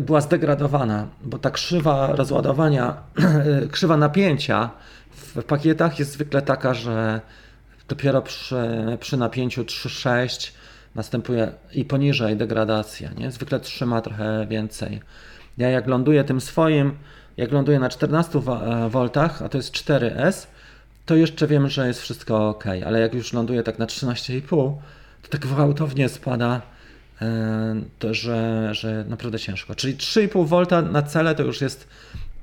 była zdegradowana, bo ta krzywa rozładowania, krzywa napięcia w pakietach jest zwykle taka, że dopiero przy, przy napięciu 3,6 następuje i poniżej degradacja, nie? Zwykle trzyma trochę więcej. Ja jak ląduję tym swoim, jak ląduję na 14 V, a to jest 4S, to jeszcze wiem, że jest wszystko ok, ale jak już ląduję tak na 13,5, to tak gwałtownie spada, e, to że, że naprawdę ciężko. Czyli 3,5 V na cele to już jest,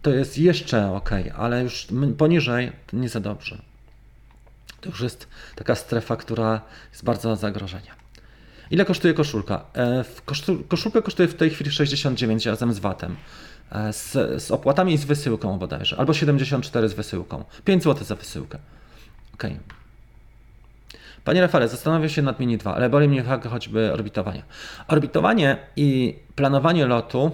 to jest jeszcze ok, ale już poniżej nie za dobrze. To już jest taka strefa, która jest bardzo zagrożenia. Ile kosztuje koszulka? E, koszulka kosztuje w tej chwili 69 razem z VAT-em. E, z, z opłatami i z wysyłką bodajże, albo 74 z wysyłką. 5 zł za wysyłkę. Ok. Panie Rafale, zastanawiam się nad Mini 2, ale boli mnie fakt choćby orbitowania. Orbitowanie i planowanie lotu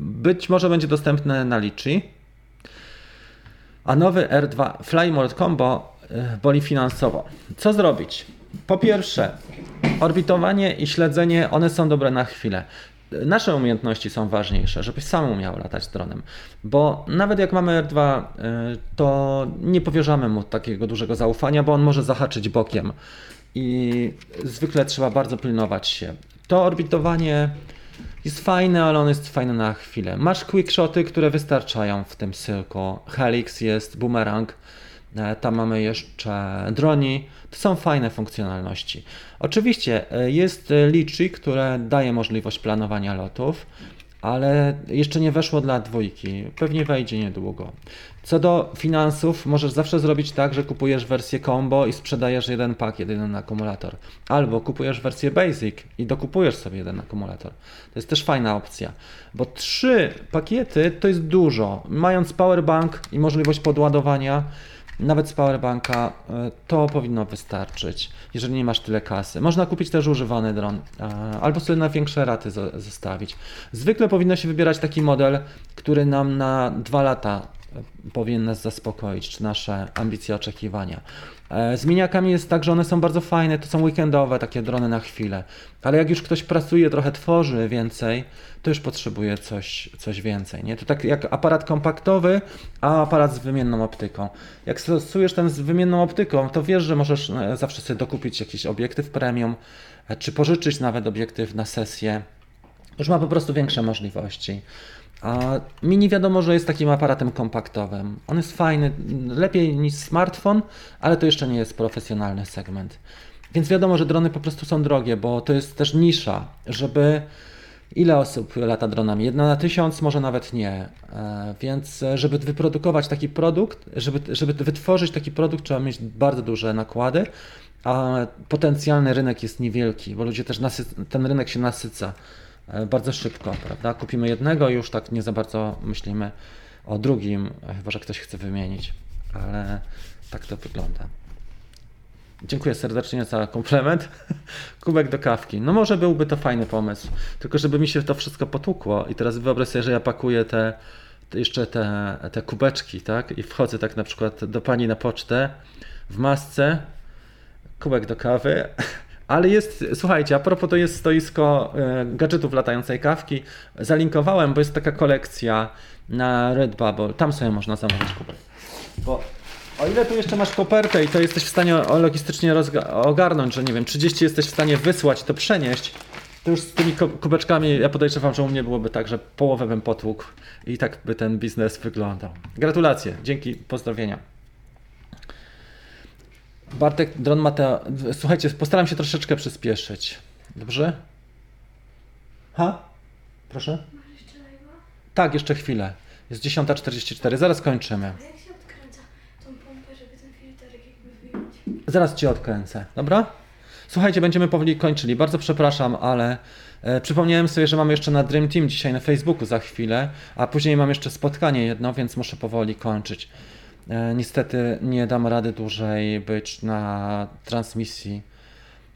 być może będzie dostępne na Litchi, a nowy R2 Fly Mode Combo e, boli finansowo. Co zrobić? Po pierwsze, orbitowanie i śledzenie, one są dobre na chwilę nasze umiejętności są ważniejsze, żebyś sam umiał latać dronem. Bo nawet jak mamy R2, y, to nie powierzamy mu takiego dużego zaufania, bo on może zahaczyć bokiem. I zwykle trzeba bardzo pilnować się. To orbitowanie jest fajne, ale on jest fajne na chwilę. Masz quickshoty, które wystarczają w tym cyrku. Helix jest, boomerang. E, tam mamy jeszcze droni. To są fajne funkcjonalności. Oczywiście e, jest Litchi, które daje możliwość planowania lotów, ale jeszcze nie weszło dla dwójki. Pewnie wejdzie niedługo. Co do finansów, możesz zawsze zrobić tak, że kupujesz wersję combo i sprzedajesz jeden pakiet, jeden akumulator. Albo kupujesz wersję basic i dokupujesz sobie jeden akumulator. To jest też fajna opcja, bo trzy pakiety to jest dużo. Mając powerbank i możliwość podładowania, nawet z powerbanka e, to powinno wystarczyć, jeżeli nie masz tyle kasy. Można kupić też używany dron e, albo sobie na większe raty zostawić. Zwykle powinno się wybierać taki model, który nam na dwa lata e, powinien nas zaspokoić, czy nasze ambicje, oczekiwania. Z miniakami jest tak, że one są bardzo fajne, to są weekendowe, takie drony na chwilę. Ale jak już ktoś pracuje, trochę tworzy więcej, to już potrzebuje coś, coś więcej. Nie? To tak jak aparat kompaktowy, a aparat z wymienną optyką. Jak stosujesz ten z wymienną optyką, to wiesz, że możesz e, zawsze sobie dokupić jakiś obiektyw premium, e, czy pożyczyć nawet obiektyw na sesję. Już ma po prostu większe możliwości. A mini wiadomo, że jest takim aparatem kompaktowym. On jest fajny, lepiej niż smartfon, ale to jeszcze nie jest profesjonalny segment. Więc wiadomo, że drony po prostu są drogie, bo to jest też nisza, żeby Ile osób lata dronami? Jedna na tysiąc, może nawet nie. E, więc e, żeby wyprodukować taki produkt, żeby, żeby wytworzyć taki produkt, trzeba mieć bardzo duże nakłady, a potencjalny rynek jest niewielki, bo ludzie też nasy- ten rynek się nasyca e, bardzo szybko, prawda? Kupimy jednego i już tak nie za bardzo myślimy o drugim, chyba że ktoś chce wymienić, ale tak to wygląda. Dziękuję serdecznie za komplement. Kubek do kawki. No może byłby to fajny pomysł. Tylko żeby mi się to wszystko potłukło i teraz wyobraź sobie, że ja pakuję te, jeszcze te, te kubeczki, tak? I wchodzę tak na przykład do pani na pocztę w masce, kubek do kawy. Ale jest, słuchajcie, a propos to jest stoisko e, gadżetów latającej kawki. Zalinkowałem, bo jest taka kolekcja na Redbubble. Tam sobie można zamówić kubek. Bo o ile tu jeszcze masz kopertę i to jesteś w stanie logistycznie ogarnąć, że nie wiem, 30 jesteś w stanie wysłać, to przenieść, to już z tymi kubeczkami ja podejrzewam, że u mnie byłoby tak, że połowę bym potłukł i tak by ten biznes wyglądał. Gratulacje, dzięki, pozdrowienia. Bartek, dron ma te... Słuchajcie, postaram się troszeczkę przyspieszyć. Dobrze? Ha? Proszę? Masz jeszcze live'a? Tak, jeszcze chwilę. Jest 10.44, zaraz kończymy. A jak się odkręca tą pompę, żeby ten filterek jakby wyjąć? Zaraz cię odkręcę, dobra? Słuchajcie, będziemy powoli kończyli. Bardzo przepraszam, ale e, przypomniałem sobie, że mamy jeszcze na Dream Team dzisiaj na Facebooku za chwilę, a później mam jeszcze spotkanie jedno, więc muszę powoli kończyć. E, niestety nie dam rady dłużej być na transmisji.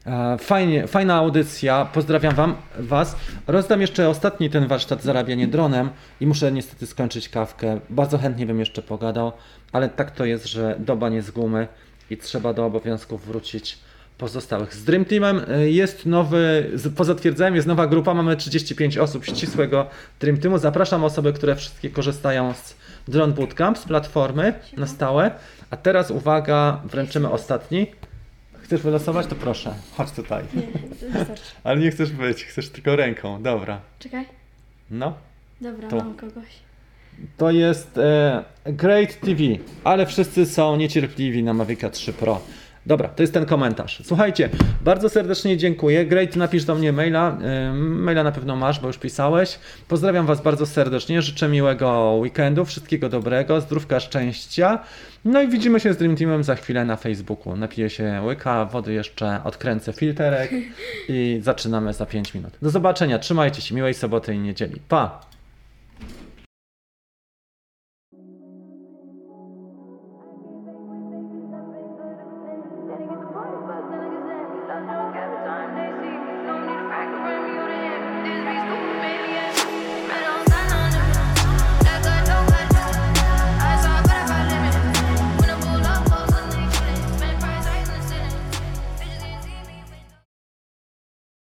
E, Fajnie, fajna audycja, pozdrawiam wam, Was. Rozdam jeszcze ostatni ten warsztat zarabianie dronem i muszę niestety skończyć kawkę. Bardzo chętnie bym jeszcze pogadał, ale tak to jest, że doba nie z gumy i trzeba do obowiązków wrócić pozostałych. Z Dream Teamem e, jest nowy, po zatwierdzeniu jest nowa grupa, mamy 35 osób ścisłego Dream Teamu. Zapraszam osoby, które wszystkie korzystają z Drone Bootcamp, z platformy na stałe. A teraz uwaga, wręczymy ostatni. Chcesz wylosować? To proszę, chodź tutaj. Nie, wystarczy. Ale nie chcesz być, chcesz tylko ręką, dobra. Czekaj. No. Dobra, Tu. mam kogoś. To jest e, Great TV, ale wszyscy są niecierpliwi na Mavica 3 Pro. Dobra, to jest ten komentarz. Słuchajcie, bardzo serdecznie dziękuję. Great, napisz do mnie maila. E, maila na pewno masz, bo już pisałeś. Pozdrawiam Was bardzo serdecznie. Życzę miłego weekendu, wszystkiego dobrego, zdrówka, szczęścia. No i widzimy się z Dream Teamem za chwilę na Facebooku. Napiję się łyka wody jeszcze, odkręcę filterek i zaczynamy za 5 minut. Do zobaczenia, trzymajcie się, miłej soboty i niedzieli. Pa!